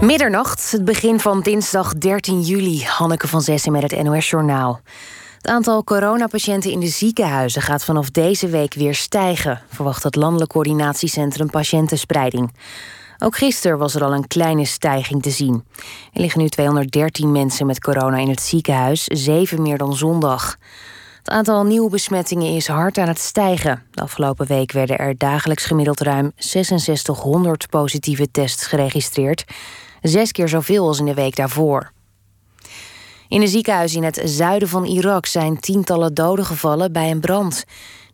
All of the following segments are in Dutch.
Middernacht, het begin van dinsdag 13 juli. Hanneke van Zessen met het NOS Journaal. Het aantal coronapatiënten in de ziekenhuizen gaat vanaf deze week weer stijgen, verwacht het Landelijk Coördinatiecentrum Patiëntenspreiding. Ook gisteren was er al een kleine stijging te zien. Er liggen nu 213 mensen met corona in het ziekenhuis, zeven meer dan zondag. Het aantal nieuwe besmettingen is hard aan het stijgen. De afgelopen week werden er dagelijks gemiddeld ruim 6600 positieve tests geregistreerd. Zes keer zoveel als in de week daarvoor. In een ziekenhuis in het zuiden van Irak zijn tientallen doden gevallen bij een brand.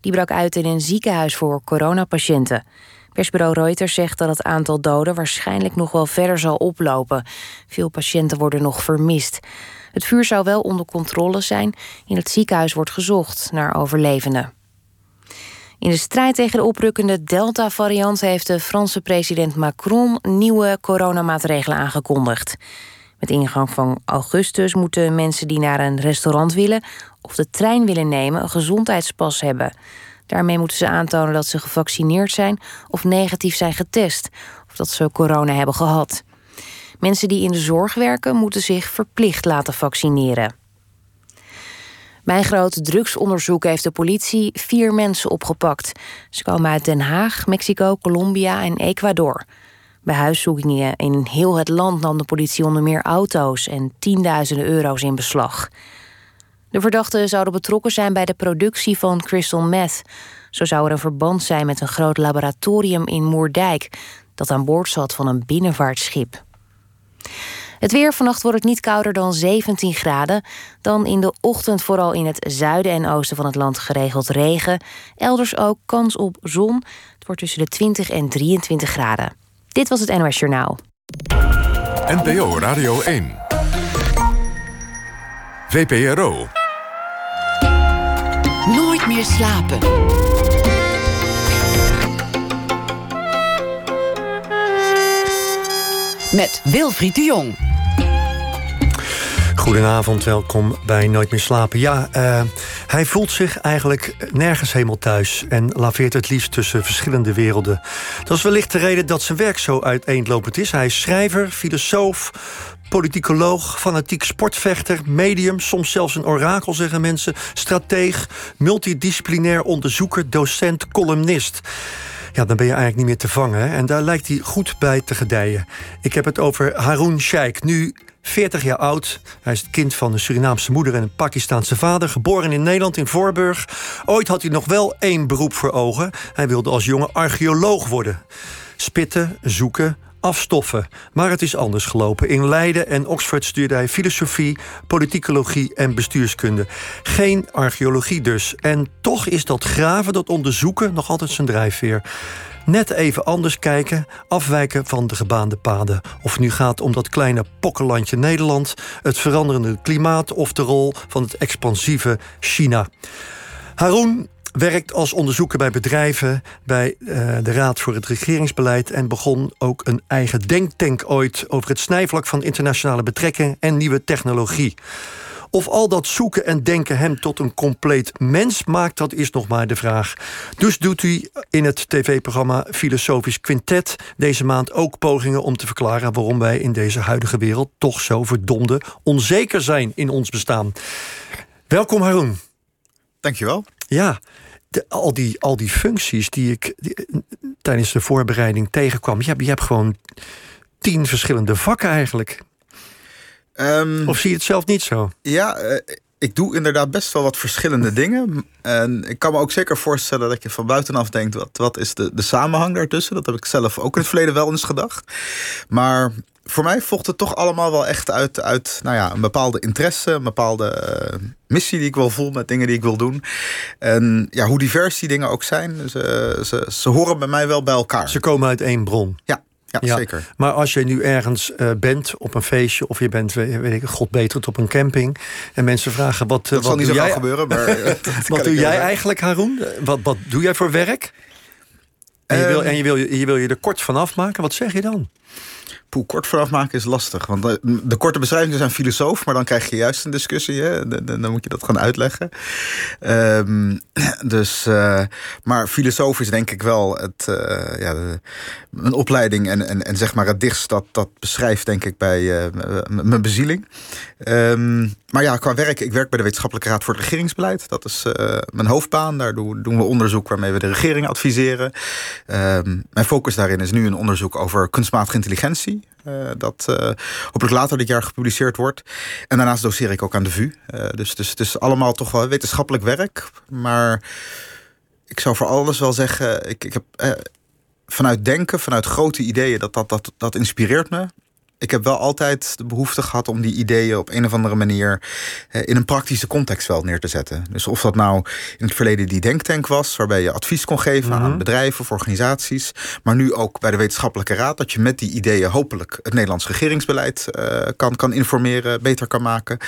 Die brak uit in een ziekenhuis voor coronapatiënten. Persbureau Reuters zegt dat het aantal doden waarschijnlijk nog wel verder zal oplopen. Veel patiënten worden nog vermist. Het vuur zou wel onder controle zijn. In het ziekenhuis wordt gezocht naar overlevenden. In de strijd tegen de oprukkende Delta-variant heeft de Franse president Macron nieuwe coronamaatregelen aangekondigd. Met ingang van augustus moeten mensen die naar een restaurant willen of de trein willen nemen een gezondheidspas hebben. Daarmee moeten ze aantonen dat ze gevaccineerd zijn of negatief zijn getest of dat ze corona hebben gehad. Mensen die in de zorg werken moeten zich verplicht laten vaccineren. Bij groot drugsonderzoek heeft de politie vier mensen opgepakt. Ze komen uit Den Haag, Mexico, Colombia en Ecuador. Bij huiszoekingen in heel het land nam de politie onder meer auto's en tienduizenden euro's in beslag. De verdachten zouden betrokken zijn bij de productie van crystal meth. Zo zou er een verband zijn met een groot laboratorium in Moerdijk dat aan boord zat van een binnenvaartschip. Het weer vannacht wordt het niet kouder dan 17 graden. Dan in de ochtend vooral in het zuiden en oosten van het land geregeld regen. Elders ook kans op zon. Het wordt tussen de 20 en 23 graden. Dit was het NOS Journaal. NPO Radio 1. VPRO. Nooit meer slapen. Met Wilfried de Jong. Goedenavond, welkom bij Nooit meer slapen. Ja, uh, hij voelt zich eigenlijk nergens helemaal thuis en laveert het liefst tussen verschillende werelden. Dat is wellicht de reden dat zijn werk zo uiteenlopend is. Hij is schrijver, filosoof, politicoloog, fanatiek sportvechter, medium, soms zelfs een orakel, zeggen mensen, strateeg, multidisciplinair onderzoeker, docent, columnist. Ja, dan ben je eigenlijk niet meer te vangen. Hè? En daar lijkt hij goed bij te gedijen. Ik heb het over Haroun Sheikh, nu 40 jaar oud. Hij is het kind van een Surinaamse moeder en een Pakistaanse vader. Geboren in Nederland, in Voorburg. Ooit had hij nog wel één beroep voor ogen. Hij wilde als jonge archeoloog worden. Spitten, zoeken, afstoffen. Maar het is anders gelopen. In Leiden en Oxford stuurde hij filosofie, politicologie en bestuurskunde. Geen archeologie dus. En toch is dat graven, dat onderzoeken, nog altijd zijn drijfveer net even anders kijken, afwijken van de gebaande paden. Of het nu gaat om dat kleine pokkenlandje Nederland, het veranderende klimaat of de rol van het expansieve China. Haroon werkt als onderzoeker bij bedrijven, bij uh, de Raad voor het Regeringsbeleid en begon ook een eigen denktank ooit over het snijvlak van internationale betrekkingen en nieuwe technologie. Of al dat zoeken en denken hem tot een compleet mens maakt, dat is nog maar de vraag. Dus doet hij in het tv-programma Filosofisch Quintet deze maand ook pogingen om te verklaren waarom wij in deze huidige wereld toch zo verdomde onzeker zijn in ons bestaan. Welkom Haroon. Dankjewel. Ja, de, al, die, al die functies die ik tijdens de voorbereiding tegenkwam. Je hebt, je hebt gewoon tien verschillende vakken eigenlijk. Um, of zie je het zelf niet zo? Ja, uh, ik doe inderdaad best wel wat verschillende dingen. En ik kan me ook zeker voorstellen dat je van buitenaf denkt: wat, wat is de, de samenhang daartussen? Dat heb ik zelf ook in het verleden wel eens gedacht. Maar voor mij volgt het toch allemaal wel echt uit, uit nou ja, een bepaalde interesse, een bepaalde uh, missie die ik wel voel met dingen die ik wil doen. En ja, hoe divers die dingen ook zijn, ze, ze, ze horen bij mij wel bij elkaar. Ze komen uit één bron. Ja. Ja, zeker. Maar als je nu ergens uh, bent op een feestje of je bent, weet ik, god beter op een camping en mensen vragen wat. Dat wat zal niet zo jij... gebeuren, maar. wat doe jij eigenlijk, Haroon? Wat, wat doe jij voor werk? En je, wil, en je, wil, je wil je er kort van afmaken, wat zeg je dan? Poel kort vanaf maken is lastig. Want de, de korte beschrijvingen zijn filosoof, maar dan krijg je juist een discussie. Hè? Dan, moet je dat gaan uitleggen. Ehm, dus, eh, maar filosoof is denk ik wel het, eh, ja, een opleiding en, en, en zeg maar het dichtst dat dat beschrijft, denk ik, bij eh, mijn bezieling. Ehm, maar ja, qua werk, ik werk bij de Wetenschappelijke Raad voor het Regeringsbeleid. Dat is mijn hoofdbaan. Daar doen, doen we onderzoek waarmee we de regering adviseren. Ehm, mijn focus daarin is nu een onderzoek over kunstmatige intelligentie. Eh, dat eh, hopelijk later dit jaar gepubliceerd wordt. En daarnaast doseer ik ook aan de VU. Eh, dus, dus het is allemaal toch wel wetenschappelijk werk. Maar ik zou voor alles wel zeggen, ik, ik heb vanuit denken, vanuit grote ideeën, dat, dat, dat, dat inspireert me. Ik heb wel altijd de behoefte gehad om die ideeën op een of andere manier eh, in een praktische context wel neer te zetten. Dus of dat nou in het verleden die denktank was, waarbij je advies kon geven aan bedrijven of organisaties, maar nu ook bij de wetenschappelijke raad, dat je met die ideeën hopelijk het Nederlands regeringsbeleid eh, kan, kan informeren, beter kan maken.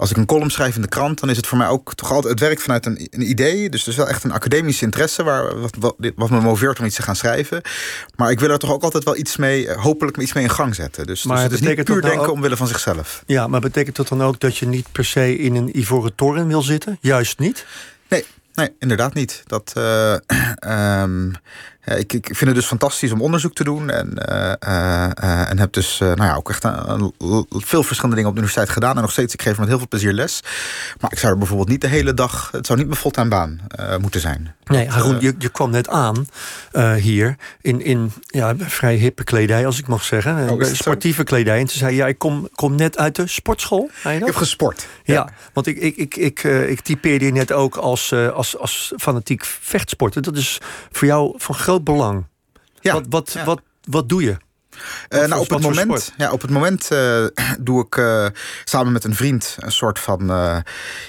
Als ik een column schrijf in de krant, dan is het voor mij ook toch altijd. Het werkt vanuit een, een idee. Dus dus wel echt een academische interesse waar, wat, wat, wat me motiveert om iets te gaan schrijven. Maar ik wil er toch ook altijd wel iets mee, eh, hopelijk iets mee in gang zetten. Dus, Maar dus het is niet puur nou denken ook- omwille van zichzelf. Ja, maar betekent dat dan ook dat je niet per se in een ivoren toren wil zitten? Juist niet? Nee, nee inderdaad niet. Dat, ja, ik, ik vind het dus fantastisch om onderzoek te doen. En, eh, eh, eh, en heb dus nou ja, ook echt een- een- veel verschillende dingen op de universiteit gedaan. En nog steeds, ik geef met heel veel plezier les. Maar ik zou er bijvoorbeeld niet de hele dag... Het zou niet mijn fulltime baan moeten zijn. Nee, Haroon, je, je kwam net aan hier in, in ja, vrij hippe kledij, als ik mag zeggen. Oh, zo? sportieve kledij. En ze zei, ja, ik kom, kom net uit de sportschool. Ik heb gesport. Ja, want ik, ik, ik, ik, ik typeerde je net ook als, als, als fanatiek vechtsporter. Dat is voor jou van groot belang. Ja, wat, wat, ja. wat, wat doe je? Eh, nou, op het moment, ja, op het moment eh, doe ik eh, samen met een vriend een soort van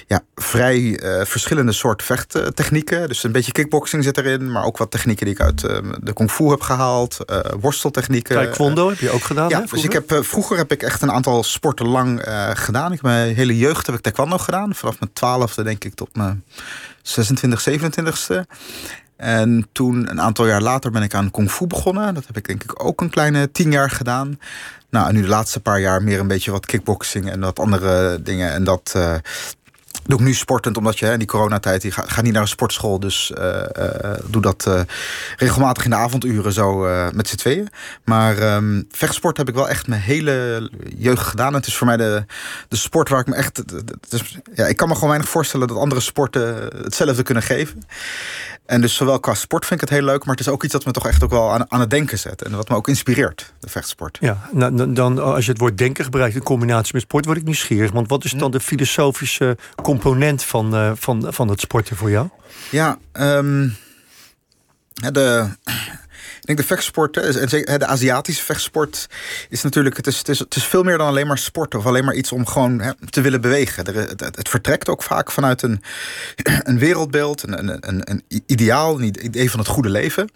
ja, vrij verschillende soort vechttechnieken. Dus een beetje kickboxing zit erin, maar ook wat technieken die ik uit de kung fu heb gehaald, eh, worsteltechnieken. Taekwondo heb je ook gedaan, Ja, hè, dus vroeger? ik heb, vroeger heb ik echt een aantal sporten lang gedaan. Ik heb mijn hele jeugd heb ik taekwondo gedaan. Vanaf mijn twaalfde denk ik tot mijn 26, 27ste. En toen, een aantal jaar later, ben ik aan kung fu begonnen. Dat heb ik denk ik ook een kleine tien jaar gedaan. Nou, en nu de laatste paar jaar meer een beetje wat kickboxing en wat andere dingen. En dat eh, doe ik nu sportend, omdat je in die coronatijd... die ga, ga niet naar een sportschool, dus eh, eh, doe dat regelmatig in de avonduren zo met z'n tweeën. Maar ehm, vechtsport heb ik wel echt mijn hele jeugd gedaan. Het is voor mij de, de sport waar ik me echt... ja, ik kan me gewoon weinig voorstellen dat andere sporten hetzelfde kunnen geven. En dus zowel qua sport vind ik het heel leuk, maar het is ook iets dat me toch echt ook wel aan, aan het denken zet. En wat me ook inspireert, de vechtsport. Ja, nou, dan- dan als je het woord denken gebruikt in combinatie met sport, word ik nieuwsgierig. Want wat is dan de filosofische component van, eh, van, van het sporten voor jou? Ja, ja, de, ik denk de vechtsport, en de Aziatische vechtsport, is natuurlijk, het is, het, is, het is veel meer dan alleen maar sporten of alleen maar iets om gewoon hè, te willen bewegen. Het, vertrekt ook vaak vanuit een, een wereldbeeld, een, een, een, een ideaal, een idee van het goede leven.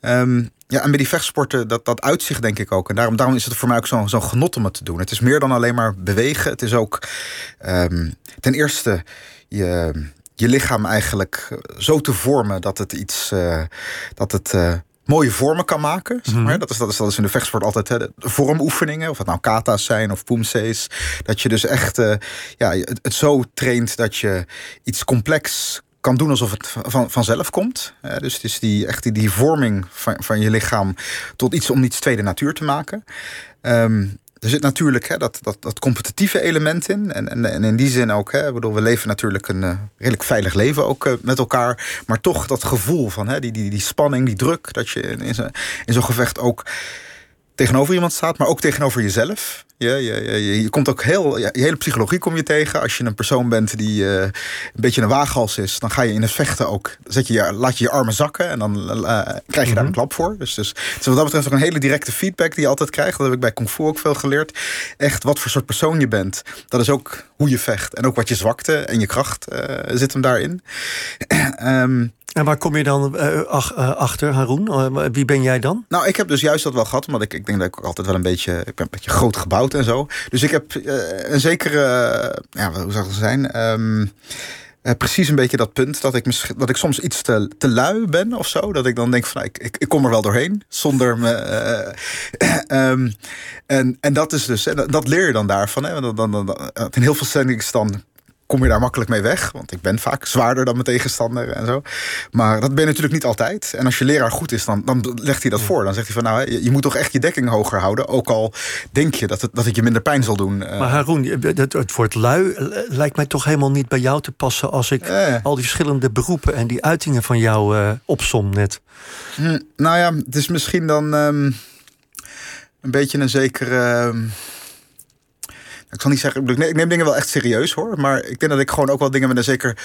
Ehm, ja, en bij die vechtsporten, dat, dat uitzicht denk ik ook. En daarom, daarom is het voor mij ook zo'n zo'n genot om het te doen. Het is meer dan alleen maar bewegen. Het is ook ehm, ten eerste je, je lichaam eigenlijk zo te vormen dat het iets, eh, dat het eh, mooie vormen kan maken. Zeg maar. dat, is, dat, is, dat is in de vechtsport altijd hè, de vormoefeningen. Of het nou kata's zijn of poemsees. Dat je dus echt eh, ja, het, het zo traint dat je iets complex kan doen alsof het van, vanzelf komt. Eh, dus het is die, echt die, die vorming van, van je lichaam tot iets om iets tweede natuur te maken. Ehm, er zit natuurlijk hè, dat, dat, dat competitieve element in. En, en, en in die zin ook, hè, bedoel, we leven natuurlijk een eh, redelijk veilig leven ook eh, met elkaar. Maar toch dat gevoel van hè, die, die, die spanning, die druk, dat je in, in zo'n gevecht ook tegenover iemand staat, maar ook tegenover jezelf. Je, je, je, je komt ook heel, je hele psychologie kom je tegen. Als je een persoon bent die uh, een beetje een waaghals is, dan ga je in het vechten ook. Zet je, je, laat je je armen zakken en dan uh, krijg je mm -hmm. daar een klap voor. Dus, dus, dus wat dat betreft ook een hele directe feedback die je altijd krijgt. Dat heb ik bij Kung Fu ook veel geleerd. Echt wat voor soort persoon je bent. Dat is ook hoe je vecht. En ook wat je zwakte en je kracht uh, zit hem daarin. um, en waar kom je dan ach, uh, achter, Haroon? Uh, wie ben jij dan? Nou, ik heb dus juist dat wel gehad. Want ik, ik denk dat ik altijd wel een beetje... Ik ben een beetje groot gebouwd en zo. Dus ik heb een zekere... ja, hoe zou het zijn? Um, eh, precies een beetje dat punt dat ik, misschien, dat ik soms iets te, te lui ben of zo. Dat ik dan denk van nou, ik, ik, kom er wel doorheen zonder me. eh, ehm, en, en dat is dus, en dat- leer je dan daarvan. Hè? Dan, dan, dan- in heel veel settings dan kom je daar makkelijk mee weg. Want ik ben vaak zwaarder dan mijn tegenstander en zo. Maar dat ben je natuurlijk niet altijd. En als je leraar goed is, dan, dan legt hij dat voor. Dan zegt hij van nou, je, je moet toch echt je dekking hoger houden. Ook al denk je dat het, dat het je minder pijn zal doen. Eh, Maar Haroon, het, het woord lui eh, lijkt mij toch helemaal niet bij jou te passen... als ik Eh. al die verschillende beroepen en die uitingen van jou eh opsom net. Hm, nou ja, het is misschien dan ehm, een beetje een zekere. ehm, ik zal niet zeggen, ik neem- dingen wel echt serieus hoor. Maar ik denk dat ik gewoon ook wel dingen met een zeker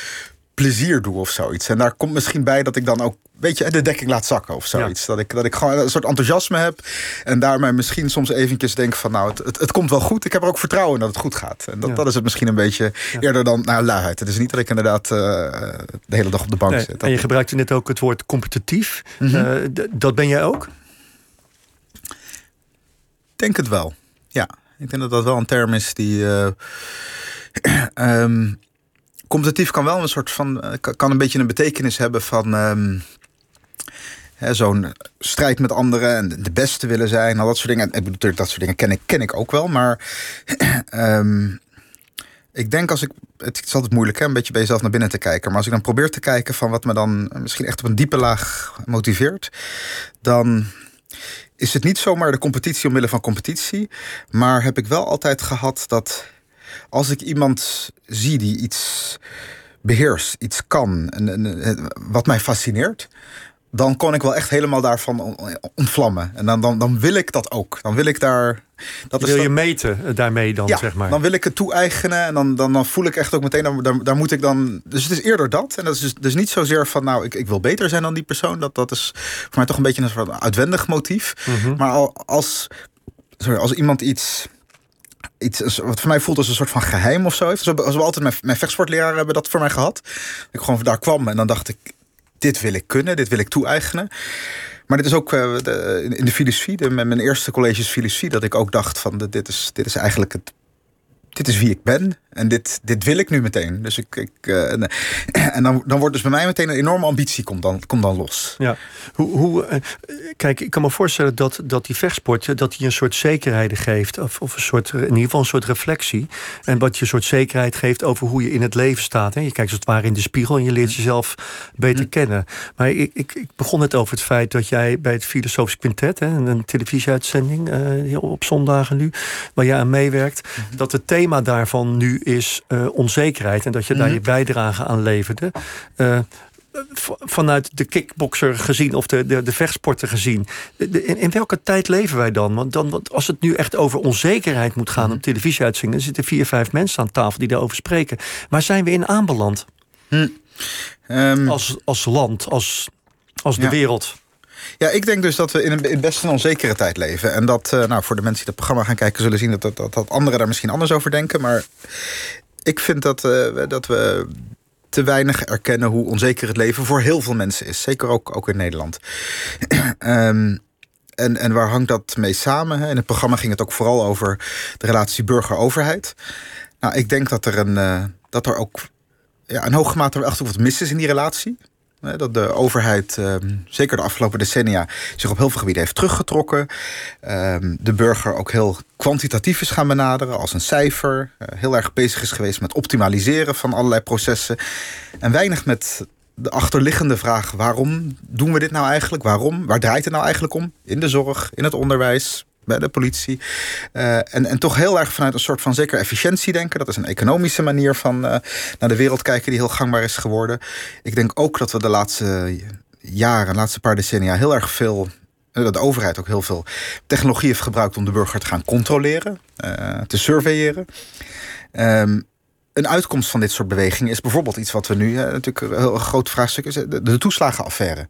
plezier doe of zoiets. En daar komt misschien bij dat ik dan ook, weet je, de dekking laat zakken of zoiets. Dat, ik, dat ik gewoon een soort enthousiasme heb. En daarmee misschien soms eventjes denk van, nou, het, het, het komt wel goed. Ik heb er ook vertrouwen in dat het goed gaat. En dat, Ja. dat is het misschien een beetje eerder dan nou, luiheid. Het is niet dat ik inderdaad eh, de hele dag op de bank Nee, zit. Dat- en je gebruikte net ook het woord competitief. Mhm. Eh, dat ben jij ook? denk het wel. Ja, ik denk dat dat wel een term is die. eh ehm, competitief kan wel een soort van. eh, kan- een beetje een betekenis hebben van. ehm, Zo'n strijd met anderen en de beste willen zijn, al dat soort dingen. En bedoel, dat soort dingen ken ik, ken ik ook wel. Maar ehm, ik denk als ik. Het is altijd moeilijk, hè, een beetje bij jezelf naar binnen te kijken. Maar als ik dan probeer te kijken van wat me dan misschien echt op een diepe laag motiveert, dan is het niet zomaar de competitie omwille van competitie. Maar heb ik wel altijd gehad dat als ik iemand zie die iets beheerst, iets kan, en, wat mij fascineert. Dan kon ik wel echt helemaal daarvan on- ontvlammen. En dan, dan, dan wil ik dat ook. Dan wil ik daar. Dat Wil je meten eh, daarmee dan, ja, zeg maar? dan wil ik het toe-eigenen en dan, dan, dan voel ik echt ook meteen, dan, daar, daar moet ik dan... Dus het is eerder dat. En dat is dus, dus niet zozeer van, nou, ik, ik wil beter zijn dan die persoon. Dat, dat is voor mij toch een beetje een soort uitwendig motief. Mhm. Maar al, als, sorry, als iemand iets... Iets, wat voor mij voelt als een soort van geheim of zo heeft. Zoals we altijd mijn, mijn vechtsportleraar hebben dat voor mij gehad. Ik gewoon daar kwam en dan dacht ik, dit wil ik kunnen, dit wil ik toe-eigenen. Maar dit is ook eh, in- de filosofie, de, met mijn eerste colleges filosofie, dat ik ook dacht van dit is, dit is eigenlijk het. Dit is wie ik ben en dit, dit wil ik nu meteen. Dus ik, ik, eh, en, dan, dan wordt dus bij mij meteen een enorme ambitie komt dan, komt dan los. Ja. Hoe, hoe, eh, kijk, ik kan me voorstellen dat, dat die vechtsport eh, dat die een soort zekerheid geeft. Of, of een soort, in ieder geval een soort reflectie. En wat je een soort zekerheid geeft over hoe je in het leven staat. Hè. Je kijkt als het ware in de spiegel en je leert jezelf beter kennen. Maar ik, ik, ik begon net over het feit dat jij bij het Filosofisch Quintet, hè, een televisieuitzending hier op zondagen nu, waar jij aan meewerkt, dat het thema daarvan nu is eh, onzekerheid. En dat je daar je bijdrage aan leverde. Eh, vanuit de kickboxer gezien of de, de, de vechtsporter gezien. De- in, in welke tijd leven wij dan? Want, dan? want als het nu echt over onzekerheid moet gaan op televisieuitzendingen... dan zitten vier, vijf mensen aan tafel die daarover spreken. Waar zijn we in aanbeland? Ehm, Als, als land, als, als de Ja. wereld? Ja, ik denk dus dat we in een best een onzekere tijd leven. En dat, eh, nou, voor de mensen die het programma gaan kijken, zullen zien dat, dat, dat, dat anderen daar misschien anders over denken. Maar ik vind dat, eh, dat we te weinig erkennen hoe onzeker het leven voor heel veel mensen is. Zeker ook, ook in Nederland. Ehm, en, en waar hangt dat mee samen? In het programma ging het ook vooral over de relatie burger-overheid. Nou, ik denk dat er, een, eh, dat er ook ja, in hoge mate ook wat mis is in die relatie. Dat de overheid, ehm, zeker de afgelopen decennia, zich op heel veel gebieden heeft teruggetrokken. Ehm, de burger ook heel kwantitatief is gaan benaderen, als een cijfer. Eh, heel erg bezig is geweest met optimaliseren van allerlei processen. En weinig met de achterliggende vraag: waarom doen we dit nou eigenlijk? Waarom? Waar draait het nou eigenlijk om? In de zorg, in het onderwijs, bij de politie. Eh, en, en toch heel erg vanuit een soort van zeker efficiëntie denken. Dat is een economische manier van eh, naar de wereld kijken die heel gangbaar is geworden. Ik denk ook dat we de laatste jaren, de laatste paar decennia, heel erg veel. eh, Dat de overheid ook heel veel technologie heeft gebruikt om de burger te gaan controleren, te surveilleren. Ehm, een uitkomst van dit soort bewegingen is bijvoorbeeld iets wat we nu natuurlijk een heel groot vraagstuk is: de, toeslagenaffaire.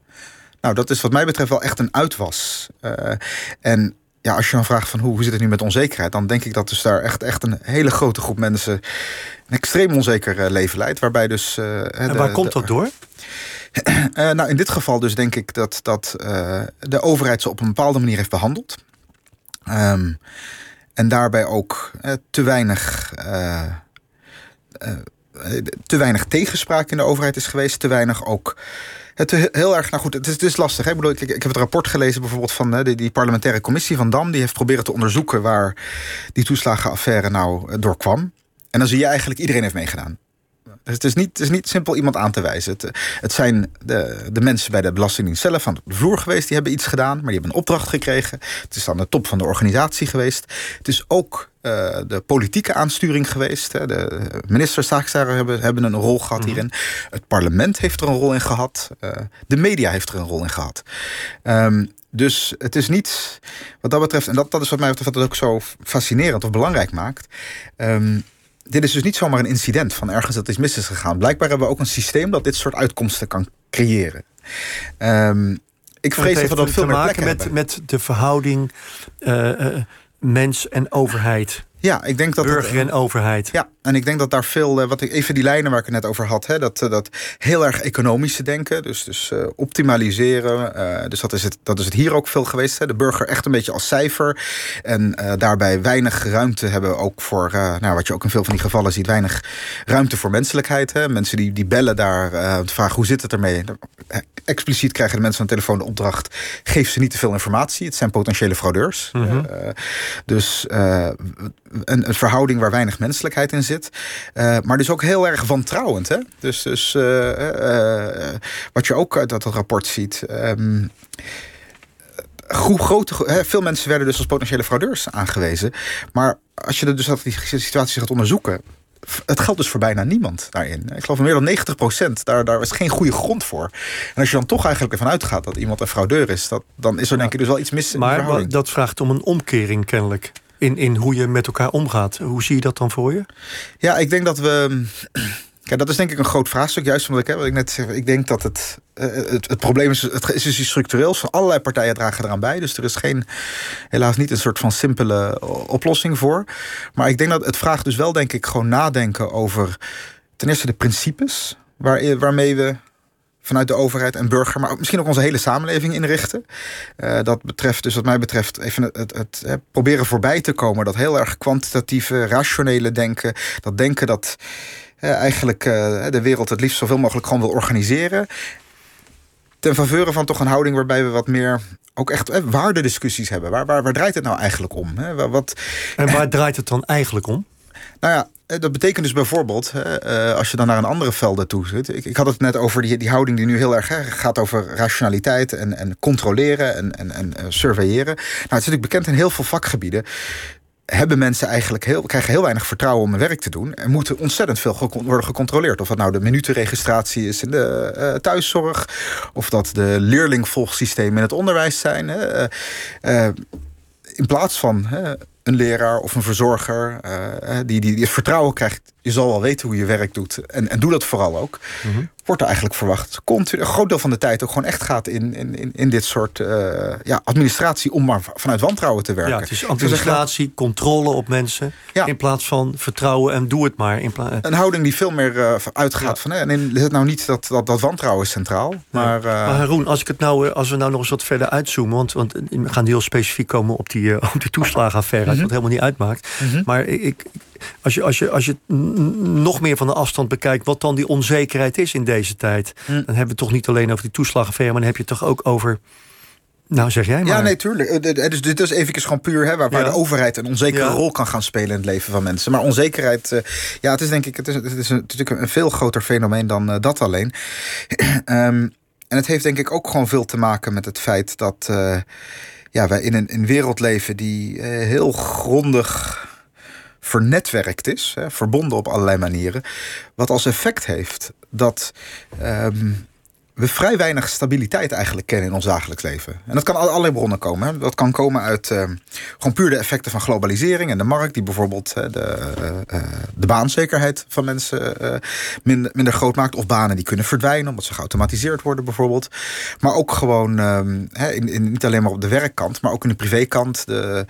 Nou, dat is wat mij betreft wel echt een uitwas. En ja, als je dan vraagt van hoe, hoe zit het nu met onzekerheid, dan denk ik dat dus daar echt, echt een hele grote groep mensen een extreem onzeker eh, leven leidt. Waarbij dus. eh, En waar komt dat door? eh, nou, in dit geval dus denk ik dat, dat de overheid ze op een bepaalde manier heeft behandeld. Ehm, en daarbij ook te weinig te weinig tegenspraak in de overheid is geweest. Te weinig ook het heel erg, nou goed, het is, het lastig. Ik, bedoel, ik, heb het rapport gelezen bijvoorbeeld van hè, die, die, parlementaire commissie van Dam. Die heeft proberen te onderzoeken waar die toeslagenaffaire nou door kwam. En dan zie je eigenlijk iedereen heeft meegedaan. Dus het is niet, is niet simpel iemand aan te wijzen. Het, het zijn de, de mensen bij de Belastingdienst zelf aan de vloer geweest. Die hebben iets gedaan, maar die hebben een opdracht gekregen. Het is aan de top van de organisatie geweest. Het is ook uh, de politieke aansturing geweest. De minister hebben, hebben een rol gehad mhm. hierin. Het parlement heeft er een rol in gehad. Uh, de media heeft er een rol in gehad. Um, dus het is niet, wat dat betreft, en dat, dat is wat mij betreft wat het ook zo fascinerend of belangrijk maakt. Um, dit is dus niet zomaar een incident van ergens dat iets mis is gegaan. Blijkbaar hebben we ook een systeem dat dit soort uitkomsten kan creëren. Um, ik vrees dat we dat veel te maken met, met de verhouding uh, mens en overheid. Ja, ik denk dat burger en overheid. Ja, en ik denk dat daar veel, eh, wat ik even die lijnen waar ik het net over had, hè, dat, eh, dat heel erg economische denken, dus, dus uh, optimaliseren. Uh, dus dat is, het, dat is het hier ook veel geweest. Hè. De burger echt een beetje als cijfer. En uh, daarbij weinig ruimte hebben ook voor, nou, wat je ook in veel van die gevallen ziet, weinig ruimte voor menselijkheid. Hè. Mensen die, die bellen daar, vragen hoe zit het ermee. Expliciet krijgen de mensen aan de telefoon de opdracht, geef ze niet te veel informatie. Het zijn potentiële fraudeurs. Mm -hmm. dus een, een, verhouding waar weinig menselijkheid in zit. Uh, maar dus ook heel erg wantrouwend. Hè? Dus, dus wat je ook uit dat rapport ziet. Um, grote, veel mensen werden dus als potentiële fraudeurs aangewezen. Maar als je dus dat die situatie gaat onderzoeken, het geldt dus voor bijna niemand daarin. Ik geloof meer dan 90 procent, daar, daar is geen goede grond voor. En als je dan toch eigenlijk ervan uitgaat dat iemand een fraudeur is... Dat, dan is er denk ik dus wel iets mis in Maar dat vraagt om een omkering kennelijk in, in hoe je met elkaar omgaat. Hoe zie je dat dan voor je? Ja, ik denk dat we. Kijk, dat is denk ik een groot vraagstuk. Juist omdat ik, hè, wat ik net zeg, ik denk dat het, eh, het, probleem is, het is dus structureel. Van allerlei partijen dragen eraan bij. Dus er is geen, helaas niet een soort van simpele oplossing voor. Maar ik denk dat het vraagt dus wel, denk ik, gewoon nadenken over ten eerste de principes waar, waarmee we vanuit de overheid en burger, maar ook misschien ook onze hele samenleving inrichten. Dat betreft, dus wat mij betreft, even het, het, het, proberen voorbij te komen. Dat heel erg kwantitatieve, rationele denken. Dat denken dat eigenlijk uh, de wereld het liefst zoveel mogelijk gewoon wil organiseren. Ten faveur van toch een houding waarbij we wat meer ook echt eh, waardediscussies hebben. Waar, waar, waar draait het nou eigenlijk om? Hè? Wat, en waar draait het dan eigenlijk om? Nou ja, eh, dat betekent dus bijvoorbeeld, als je dan naar een andere velden toe zit. Ik, ik had het net over die, die houding die nu heel erg gaat over rationaliteit en, en controleren en, en, en surveilleren. Nou, het is natuurlijk bekend in heel veel vakgebieden hebben mensen eigenlijk heel, krijgen heel weinig vertrouwen om hun werk te doen. En moeten ontzettend veel worden gecontroleerd. Of dat nou de minutenregistratie is in de uh, thuiszorg. Of dat de leerlingvolgsystemen in het onderwijs zijn. Uh, uh, in plaats van een leraar of een verzorger die, die, die het vertrouwen krijgt je zal wel weten hoe je werk doet. En, en doe dat vooral ook. Mhm. Wordt er eigenlijk verwacht. Continu, een groot deel van de tijd ook gewoon echt gaat in, in, in dit soort uh, ja, administratie om maar vanuit wantrouwen te werken. Ja, het is administratie, controle op mensen. Ja. In plaats van vertrouwen en doe het maar. In een houding die veel meer uh, uitgaat ja. van. Hè, en het nou niet dat, dat, dat wantrouwen is centraal. Maar, uh, maar Haroon, als, ik het nou, als we nou nog eens wat verder uitzoomen. Want, want we gaan heel specifiek komen op die, op die toeslagenaffaire. Mm -hmm. Wat helemaal niet uitmaakt. Mm -hmm. Maar ik, als je, als je, als je nog meer van de afstand bekijkt, wat dan die onzekerheid is in deze tijd, hm. dan hebben we het toch niet alleen over die toeslagenaffaire, maar dan heb je het toch ook over. Nou, zeg jij maar. Ja, nee, tuurlijk. Eh, dus dit is even gewoon puur hè, waar, waar de overheid een onzekere rol kan gaan spelen in het leven van mensen. Maar onzekerheid, uh, ja, het is denk ik, het is, het is natuurlijk een veel groter fenomeen dan uh, dat alleen. um, en het heeft denk ik ook gewoon veel te maken met het feit dat uh, ja, wij in een, een wereld leven die heel grondig vernetwerkt is, verbonden op allerlei manieren. Wat als effect heeft dat um, we vrij weinig stabiliteit eigenlijk kennen in ons dagelijks leven. En dat kan uit allerlei bronnen komen. Dat kan komen uit uh, gewoon puur de effecten van globalisering en de markt, die bijvoorbeeld de, uh, de baanzekerheid van mensen minder, minder groot maakt. Of banen die kunnen verdwijnen omdat ze geautomatiseerd worden, bijvoorbeeld. Maar ook gewoon, um, in, in, niet alleen maar op de werkkant, maar ook in de privékant, de,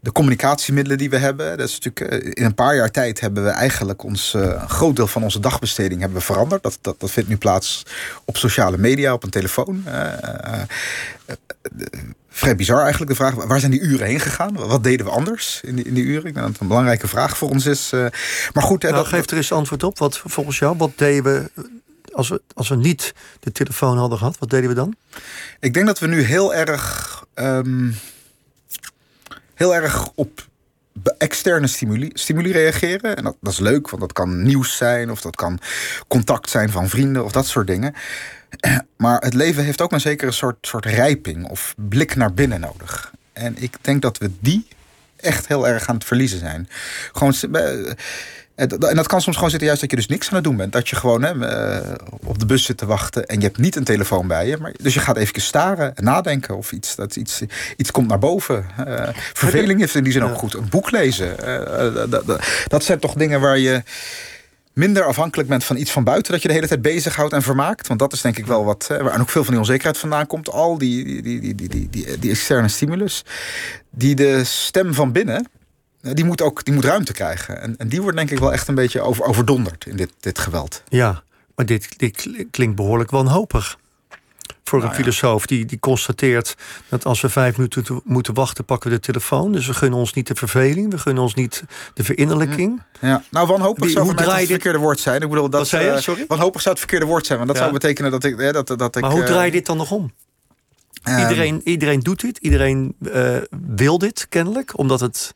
de communicatiemiddelen die we hebben. Dat is natuurlijk, in een paar jaar tijd hebben we eigenlijk ons, een groot deel van onze dagbesteding hebben veranderd. Dat, dat, dat vindt nu plaats op sociale media, op een telefoon. Uh, vrij bizar eigenlijk, de vraag... waar zijn die uren heen gegaan? Wat deden we anders in die, in die uren? Ik denk dat het een belangrijke vraag voor ons is. Uh, maar goed... Nou, dat geef er eens antwoord op. Wat volgens jou, wat deden we... Als we, als we niet de telefoon hadden gehad, wat deden we dan? Ik denk dat we nu heel erg... Um, heel erg op externe stimuli, stimuli reageren. En dat, dat, is leuk, want dat kan nieuws zijn... of dat kan contact zijn van vrienden of dat soort dingen. Maar het leven heeft ook een zekere soort, soort rijping of blik naar binnen nodig. En ik denk dat we die echt heel erg aan het verliezen zijn. Gewoon, eh, en dat kan soms gewoon zitten juist dat je dus niks aan het doen bent. Dat je gewoon hè, eh, op de bus zit te wachten en je hebt niet een telefoon bij je. Maar, dus je gaat even staren en nadenken of iets, dat iets, iets komt naar boven. Uh, verveling is in die zin ook goed. Een boek lezen. dat, dat, dat zijn toch dingen waar je minder afhankelijk bent van iets van buiten dat je de hele tijd bezighoudt en vermaakt. Want dat is denk ik wel wat, waar ook veel van die onzekerheid vandaan komt. Al die, die, die, die, die, die, externe stimulus. Die de stem van binnen, die moet ook die moet ruimte krijgen. En, en die wordt denk ik wel echt een beetje over, overdonderd in dit, dit geweld. Ja, maar dit, dit klinkt behoorlijk wanhopig. Voor een nou filosoof die, die constateert dat als we vijf minuten moeten wachten, pakken we de telefoon. Dus we gunnen ons niet de verveling, we gunnen ons niet de verinnerlijking. Ja, nou wanhopig die, zou voor mij het verkeerde woord zijn. Ik bedoel, dat, zei? Eh, Sorry? wanhopig zou het verkeerde woord zijn, want dat zou betekenen dat ik. dat, dat ik maar hoe draai je dit dan nog om? Ehm, iedereen, iedereen doet dit, iedereen uh, wil dit kennelijk, omdat het,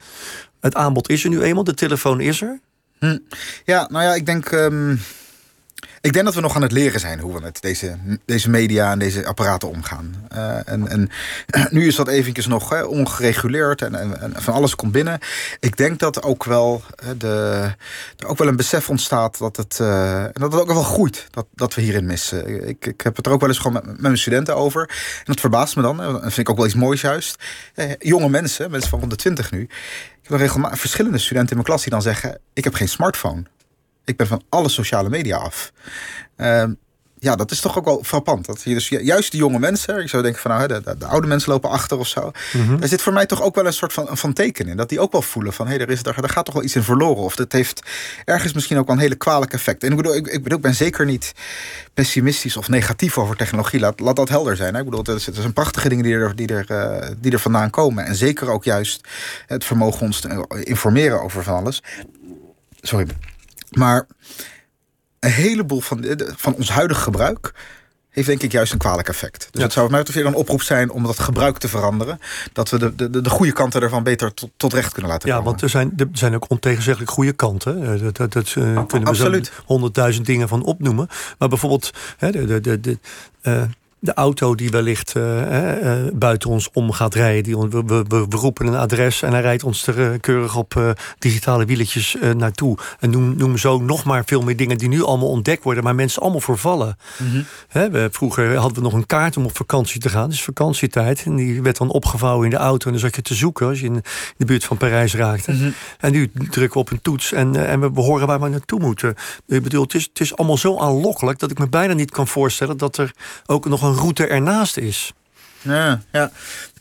het aanbod is er nu eenmaal, de telefoon is er. Hm. Ja, nou ja, ik denk. Um, ik denk dat we nog aan het leren zijn hoe we met deze, deze media en deze apparaten omgaan. Uh, en, en nu is dat eventjes nog hè, ongereguleerd en, en, van alles komt binnen. Ik denk dat ook wel, de, er ook wel een besef ontstaat dat het, uh, dat ook wel groeit dat, dat we hierin missen. Ik, ik heb het er ook wel eens gewoon met, mijn studenten over. En dat verbaast me dan. En dat vind ik ook wel iets moois juist. Eh, jonge mensen, mensen van 120 nu. Ik heb regelmatig verschillende studenten in mijn klas die dan zeggen: Ik heb geen smartphone. Ik ben van alle sociale media af. Ehm, ja, dat is toch ook wel frappant. Dat je dus juist die jonge mensen, ik zou denken van nou, de, de, oude mensen lopen achter of zo. Mm Daar zit voor mij toch ook wel een soort van, van teken in. Dat die ook wel voelen van hé, hey, er, is, er, gaat toch wel iets in verloren. Of dat heeft ergens misschien ook wel een hele kwalijk effect. En ik bedoel, ik, ik, bedoel, ik ben zeker niet pessimistisch of negatief over technologie. Laat, laat dat helder zijn. Hè? Ik bedoel, er zijn prachtige dingen die er, die, er, uh, die er vandaan komen. En zeker ook juist het vermogen ons te informeren over van alles. Sorry. Maar een heleboel van, van ons huidige gebruik heeft denk ik juist een kwalijk effect. Dus het zou mij toch weer een oproep zijn om dat gebruik te veranderen. Dat we de, de, de goede kanten ervan beter tot, tot recht kunnen laten komen. Ja, want er zijn, er zijn ook ontegenzeggelijk goede kanten. Eh, dat, dat, dat uh, kunnen we honderdduizend dingen van opnoemen. Maar bijvoorbeeld hè, de, de, de, uh, de auto die wellicht uh, uh, buiten ons om gaat rijden. Die, we, we, we, roepen een adres en hij rijdt ons er keurig op digitale wieletjes naartoe. En noem, noem zo nog maar veel meer dingen die nu allemaal ontdekt worden, maar mensen allemaal vervallen. Mm we, vroeger hadden we nog een kaart om op vakantie te gaan. Dus vakantietijd. En die werd dan opgevouwen in de auto. En dan zat je te zoeken als je in de buurt van Parijs raakte. Mhm. En nu drukken we op een toets en, en we, we horen waar we naartoe moeten. Ik bedoel, het is, het is allemaal zo aanlokkelijk dat ik me bijna niet kan voorstellen dat er ook nog een route ernaast is. Ja, ja.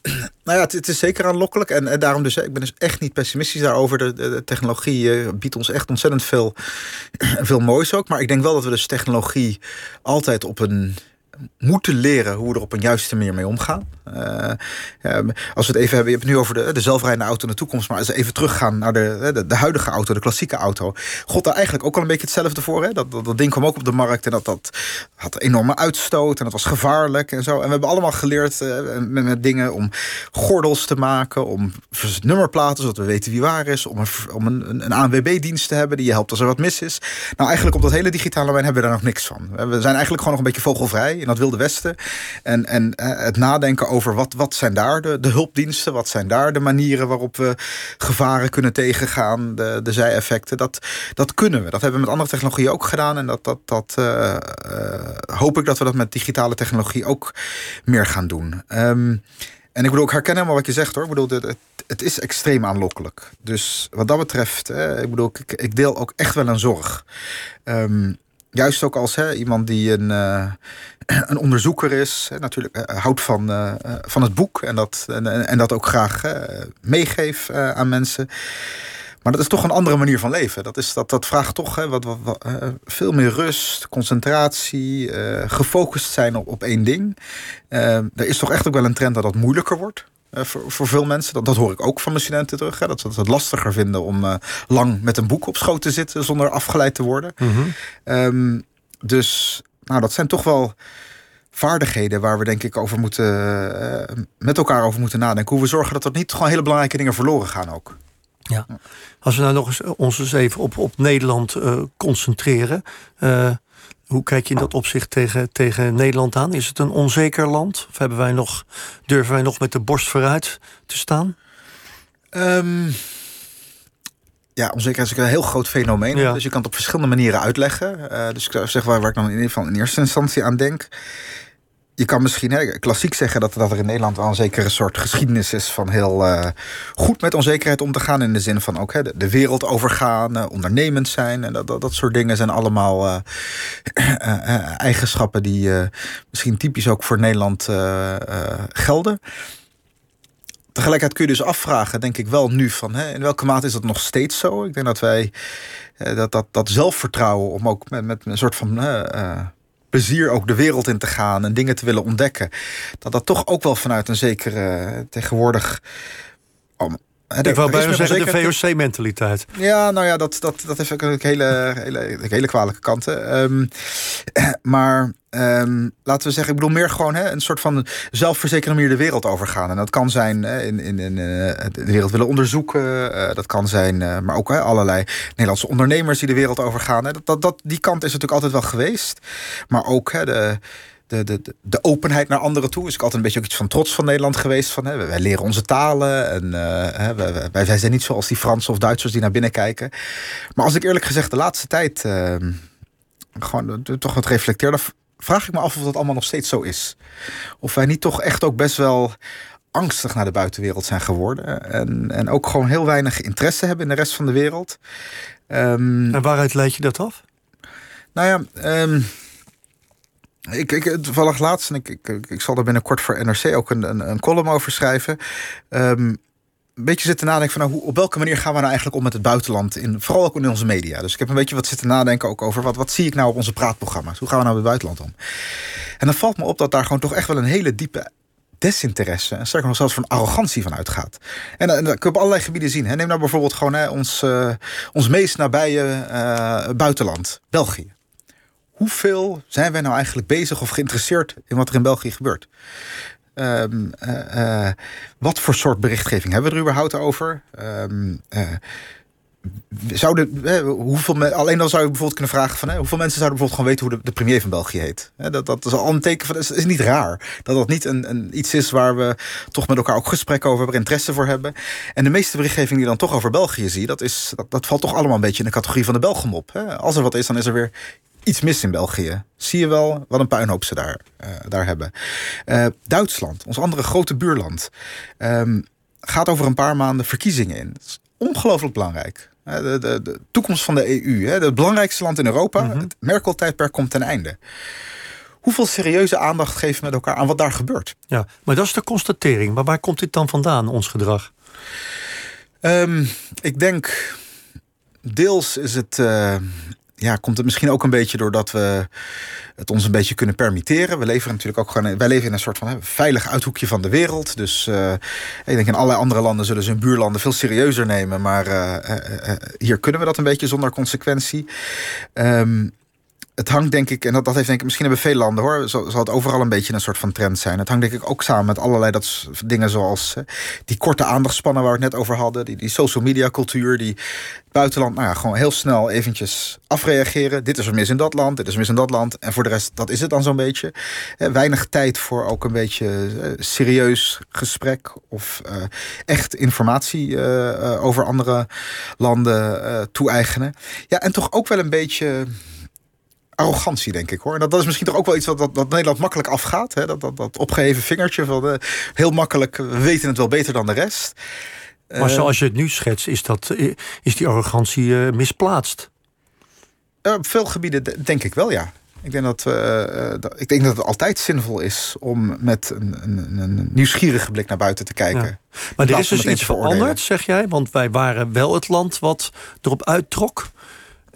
Nou ja, het, is zeker aanlokkelijk. En, en, daarom dus, ik ben dus echt niet pessimistisch daarover. De, de, technologie uh, biedt ons echt ontzettend veel, veel moois ook. Maar ik denk wel dat we dus technologie altijd op een moeten leren hoe we er op een juiste manier mee omgaan. Uh, als we het even hebben, je hebt nu over de, de zelfrijdende auto in de toekomst, maar als we even teruggaan naar de, de, huidige auto, de klassieke auto. God, daar eigenlijk ook al een beetje hetzelfde voor. Hè? Dat, dat, ding kwam ook op de markt en dat, dat had enorme uitstoot en dat was gevaarlijk en zo. En we hebben allemaal geleerd uh, met, dingen om gordels te maken, om nummerplaten zodat we weten wie waar is, om een, om een, een ANWB-dienst te hebben die je helpt als er wat mis is. Nou, eigenlijk op dat hele digitale domein hebben we daar nog niks van. We zijn eigenlijk gewoon nog een beetje vogelvrij in dat wilde westen. En, en het nadenken over wat, wat zijn daar de, de hulpdiensten, wat zijn daar de manieren waarop we gevaren kunnen tegengaan, de, de zijeffecten. Dat, dat kunnen we. Dat hebben we met andere technologieën ook gedaan. En dat, dat, dat uh, hoop ik dat we dat met digitale technologie ook meer gaan doen. Um, en ik bedoel, ik herken helemaal wat je zegt hoor. Ik bedoel, het, is extreem aanlokkelijk. Dus wat dat betreft, ik bedoel, ik, ik deel ook echt wel een zorg. Um, juist ook als hè, iemand die een, uh, een onderzoeker is, hè, natuurlijk uh, houdt van, van het boek en dat, en, en dat ook graag meegeeft aan mensen. Maar dat is toch een andere manier van leven. Dat, is, dat, dat vraagt toch hè, wat, wat, veel meer rust, concentratie, gefocust zijn op, op één ding. er is toch echt ook wel een trend dat dat moeilijker wordt. Eh, voor, voor veel mensen. Dat, dat hoor ik ook van mijn studenten terug. Hè, dat ze het lastiger vinden om eh, lang met een boek op schoot te zitten zonder afgeleid te worden. Mhm. Ehm, dus nou, dat zijn toch wel vaardigheden waar we denk ik over moeten, eh, met elkaar over moeten nadenken. Hoe we zorgen dat er niet gewoon hele belangrijke dingen verloren gaan ook. Ja. Als we nou nog eens ons eens even op, op Nederland concentreren. Hoe kijk je in dat opzicht tegen, tegen Nederland aan? Is het een onzeker land? Of hebben wij nog, durven wij nog met de borst vooruit te staan? Ehm, ja, onzekerheid is een heel groot fenomeen. Ja. Dus je kan het op verschillende manieren uitleggen. Eh, dus ik zou zeggen waar, waar ik dan in ieder geval in eerste instantie aan denk. Je kan misschien klassiek zeggen dat, dat er in Nederland wel een zekere soort geschiedenis is van heel eh, goed met onzekerheid om te gaan. In de zin van ook hè, de, wereld overgaan, eh, ondernemend zijn. En dat, dat, dat soort dingen zijn allemaal eh, eigenschappen die misschien typisch ook voor Nederland gelden. Tegelijkertijd kun je dus afvragen, denk ik wel nu, van hè, in welke mate is dat nog steeds zo? Ik denk dat wij dat, dat, dat zelfvertrouwen om ook met, met een soort van plezier ook de wereld in te gaan en dingen te willen ontdekken, dat dat toch ook wel vanuit een zekere eh, tegenwoordig. Ik wou bijna zeggen de VOC-mentaliteit. ja, nou ja, dat, dat, dat heeft ook een hele, hele, hele kwalijke kanten. Ehm, maar ehm, laten we zeggen, ik bedoel meer gewoon hè, een soort van zelfverzekerde manier de wereld overgaan. En dat kan zijn hè, in, in, in eh, de wereld willen onderzoeken. eh, dat kan zijn, eh, maar ook hè, allerlei Nederlandse ondernemers die de wereld overgaan. Hè. Dat, dat, dat, die kant is natuurlijk altijd wel geweest. Maar ook hè, de, de, de, de- openheid naar anderen toe is ook altijd een beetje ook iets van trots van Nederland geweest. Van, hè, wij leren onze talen en hè, wij, wij- wij zijn niet zoals die Fransen of Duitsers die naar binnen kijken. Maar als ik eerlijk gezegd de laatste tijd eh, gewoon toch wat reflecteer, dan vraag ik me af of dat allemaal nog steeds zo is. Of wij niet toch echt ook best wel angstig naar de buitenwereld zijn geworden. En, en ook gewoon heel weinig interesse hebben in de rest van de wereld. Ehm, En waaruit leid je dat af? nou ja, ehm, ik, ik, toevallig laatst, en ik, ik, ik, zal er binnenkort voor NRC ook een, een, een column over schrijven. Ehm, een beetje zitten nadenken van nou, hoe, op welke manier gaan we nou eigenlijk om met het buitenland, in, vooral ook in onze media. Dus ik heb een beetje wat zitten nadenken ook over wat, wat zie ik nou op onze praatprogramma's. Hoe gaan we nou met het buitenland om? En dan valt me op dat daar gewoon toch echt wel een hele diepe desinteresse en sterker nog zelfs van arrogantie van uitgaat. En, en dat kun je op allerlei gebieden zien. Hè. Neem nou bijvoorbeeld gewoon hè, ons, eh, ons meest nabije eh, buitenland, België. Hoeveel zijn wij nou eigenlijk bezig of geïnteresseerd in wat er in België gebeurt? Ehm, eh, eh, wat voor soort berichtgeving hebben we er überhaupt over? Ehm, eh, zouden, hoeveel, alleen dan zou je bijvoorbeeld kunnen vragen van... hè, hoeveel mensen zouden bijvoorbeeld gewoon weten hoe de, premier van België heet? Dat, dat is al een teken van... Is, is niet raar dat dat niet een, een, iets is waar we toch met elkaar ook gesprekken over hebben... interesse voor hebben. En de meeste berichtgeving die dan toch over België zie... dat, is, dat, dat valt toch allemaal een beetje in de categorie van de Belgemop. Hè? Als er wat is, dan is er weer iets mis in België. Zie je wel wat een puinhoop ze daar, eh, daar hebben. Eh, Duitsland, ons andere grote buurland... ehm, gaat over een paar maanden verkiezingen in. Dat is ongelooflijk belangrijk. Hè, De, de, de toekomst van de EU, hè, het belangrijkste land in Europa. Het Merkel-tijdperk komt ten einde. Hoeveel serieuze aandacht geven we met elkaar aan wat daar gebeurt? Ja, maar dat is de constatering. Maar waar komt dit dan vandaan, ons gedrag? Ehm, ik denk, deels is het, eh, ja, komt het misschien ook een beetje doordat we het ons een beetje kunnen permitteren. We leven natuurlijk ook gewoon, wij leven in een soort van hè, veilig uithoekje van de wereld. Dus eh, ik denk in allerlei andere landen zullen ze hun buurlanden veel serieuzer nemen. Maar eh, eh, hier kunnen we dat een beetje zonder consequentie. Ehm, het hangt denk ik, en dat, dat heeft denk ik misschien hebben veel landen hoor, zal, het overal een beetje een soort van trend zijn. Het hangt denk ik ook samen met allerlei dat dingen zoals die korte aandachtspannen waar we het net over hadden, die, die social media cultuur, die buitenland, nou gewoon heel snel eventjes afreageren. Dit is er mis in dat land, dit is mis in dat land. En voor de rest, dat is het dan zo'n beetje. Weinig tijd voor ook een beetje eh, serieus gesprek of eh, echt informatie eh, over andere landen toe-eigenen. Ja, en toch ook wel een beetje arrogantie, denk ik hoor. En dat, dat is misschien toch ook wel iets wat, dat, dat Nederland makkelijk afgaat. Hè? Dat, dat, dat opgeheven vingertje van eh, heel makkelijk, we weten het wel beter dan de rest. Maar Eh, zoals je het nu schetst, is, dat, eh, is die arrogantie eh, misplaatst. eh, op veel gebieden de- denk ik wel, ja. Ik denk dat, eh, eh, dat, ik denk dat het altijd zinvol is om met een, een, een nieuwsgierige blik naar buiten te kijken. Ja. Maar er is dus iets veranderd, zeg jij? Want wij waren wel het land wat erop uittrok.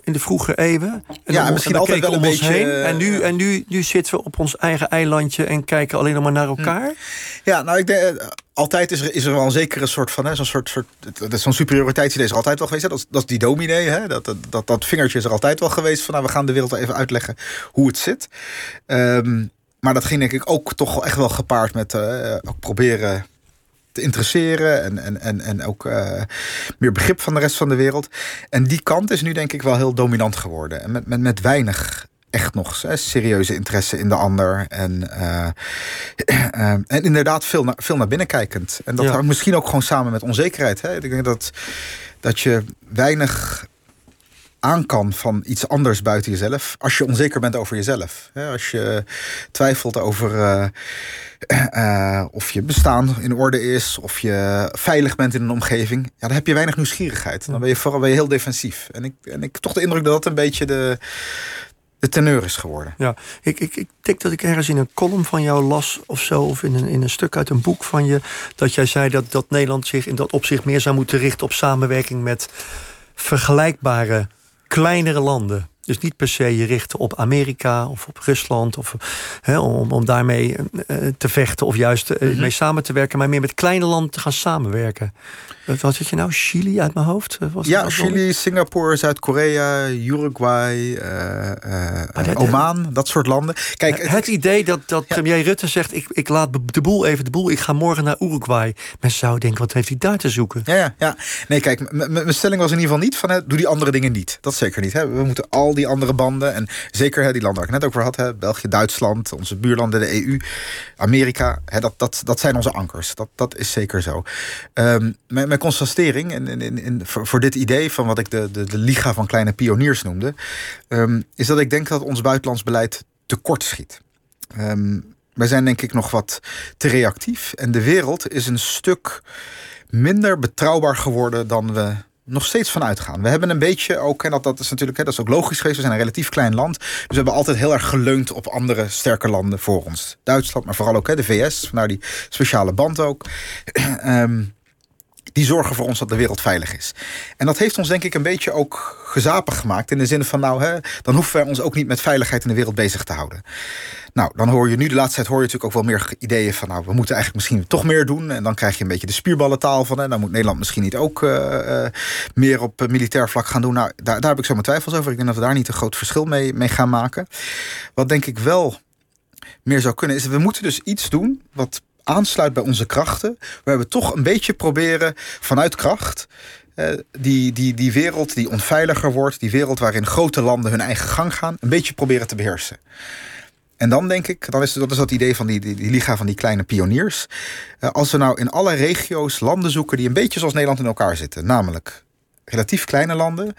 In de vroege eeuwen. En Ja, en dan altijd wel om een beetje, heen. En, nu, eh, en nu, nu zitten we op ons eigen eilandje en kijken alleen nog maar naar elkaar. Ja, nou, ik denk, eh, altijd is er, is er wel een zekere soort van, hè, zo'n soort, soort dat is zo'n superioriteitsidee is er altijd wel geweest. Hè? Dat, is, dat is die dominee, hè? Dat, dat, dat, dat vingertje is er altijd wel geweest van, nou, we gaan de wereld even uitleggen hoe het zit. Ehm, maar dat ging denk ik ook toch echt wel gepaard met eh, ook proberen te interesseren en, en, en, en ook eh, meer begrip van de rest van de wereld. En die kant is nu denk ik wel heel dominant geworden. En met, met, met weinig echt nog hè, serieuze interesse in de ander. En, eh, eh, en inderdaad veel, na, veel naar binnen kijkend. En dat Ja. hangt misschien ook gewoon samen met onzekerheid. Hè? Ik denk dat, dat je weinig aan kan van iets anders buiten jezelf. Als je onzeker bent over jezelf. Als je twijfelt over eh, eh, of je bestaan in orde is. Of je veilig bent in een omgeving. Ja, dan heb je weinig nieuwsgierigheid. Dan ben je vooral ben je heel defensief. En ik, en ik toch de indruk dat dat een beetje de, de teneur is geworden. Ja, ik, ik, ik denk dat ik ergens in een column van jou las of zo, of in een, in een stuk uit een boek van je, dat jij zei dat, dat Nederland zich in dat opzicht meer zou moeten richten op samenwerking met vergelijkbare kleinere landen. Dus niet per se je richten op Amerika of op Rusland of, hè, om, om daarmee eh, te vechten of juist eh, mee samen te werken, maar meer met kleine landen te gaan samenwerken. Wat wat had je nou? Chili uit mijn hoofd? Eh, Was Ja, Chili, Singapore, Zuid-Korea, Uruguay, eh, eh, dat- Oman, dat soort landen. Kijk, het- Het idee dat, dat premier Rutte zegt: ik, ik laat de boel even de boel, ik ga morgen naar Uruguay. Mensen zouden denken: wat heeft hij daar te zoeken? Ja, ja, ja. Nee, kijk, m- m- mijn stelling was in ieder geval niet van... Hè, doe die andere dingen niet. Dat zeker niet. Hè. We moeten al die andere banden... en zeker hè, die landen waar ik net over had... Hè, België, Duitsland, onze buurlanden, de EU, Amerika... Hè, dat, dat, dat zijn onze ankers. Dat, dat is zeker zo. Ehm, mijn, mijn constatering in, in, in, in- voor, voor dit idee... van wat ik de, de, de Liga van Kleine Pioniers noemde... ehm, is dat ik denk dat ons buitenlands beleid tekort schiet. Ehm, wij zijn denk ik nog wat te reactief. En de wereld is een stuk minder betrouwbaar geworden dan we nog steeds van uitgaan. We hebben een beetje ook, en dat, dat is natuurlijk hè, dat is ook logisch geweest, we zijn een relatief klein land. Dus we hebben altijd heel erg geleund op andere sterke landen voor ons. Duitsland, maar vooral ook hè, de VS, vandaar die speciale band ook. Ehm, die zorgen voor ons dat de wereld veilig is. En dat heeft ons denk ik een beetje ook gezapig gemaakt. In de zin van, nou, hè, dan hoeven wij ons ook niet met veiligheid in de wereld bezig te houden. Nou, dan hoor je nu, de laatste tijd hoor je natuurlijk ook wel meer ideeën van, nou, we moeten eigenlijk misschien toch meer doen. En dan krijg je een beetje de spierballentaal van, hè, dan moet Nederland misschien niet ook eh, eh, meer op eh, militair vlak gaan doen. Nou, daar, daar heb ik zo mijn twijfels over. Ik denk dat we daar niet een groot verschil mee, mee gaan maken. Wat denk ik wel meer zou kunnen, is we moeten dus iets doen wat aansluit bij onze krachten. Waar we toch een beetje proberen vanuit kracht. eh, die, die, die wereld die onveiliger wordt, die wereld waarin grote landen hun eigen gang gaan, een beetje proberen te beheersen. En dan denk ik, dan is, dat is dat idee van die, die, die liga van die kleine pioniers. Eh, als we nou in alle regio's landen zoeken die een beetje zoals Nederland in elkaar zitten, namelijk relatief kleine landen,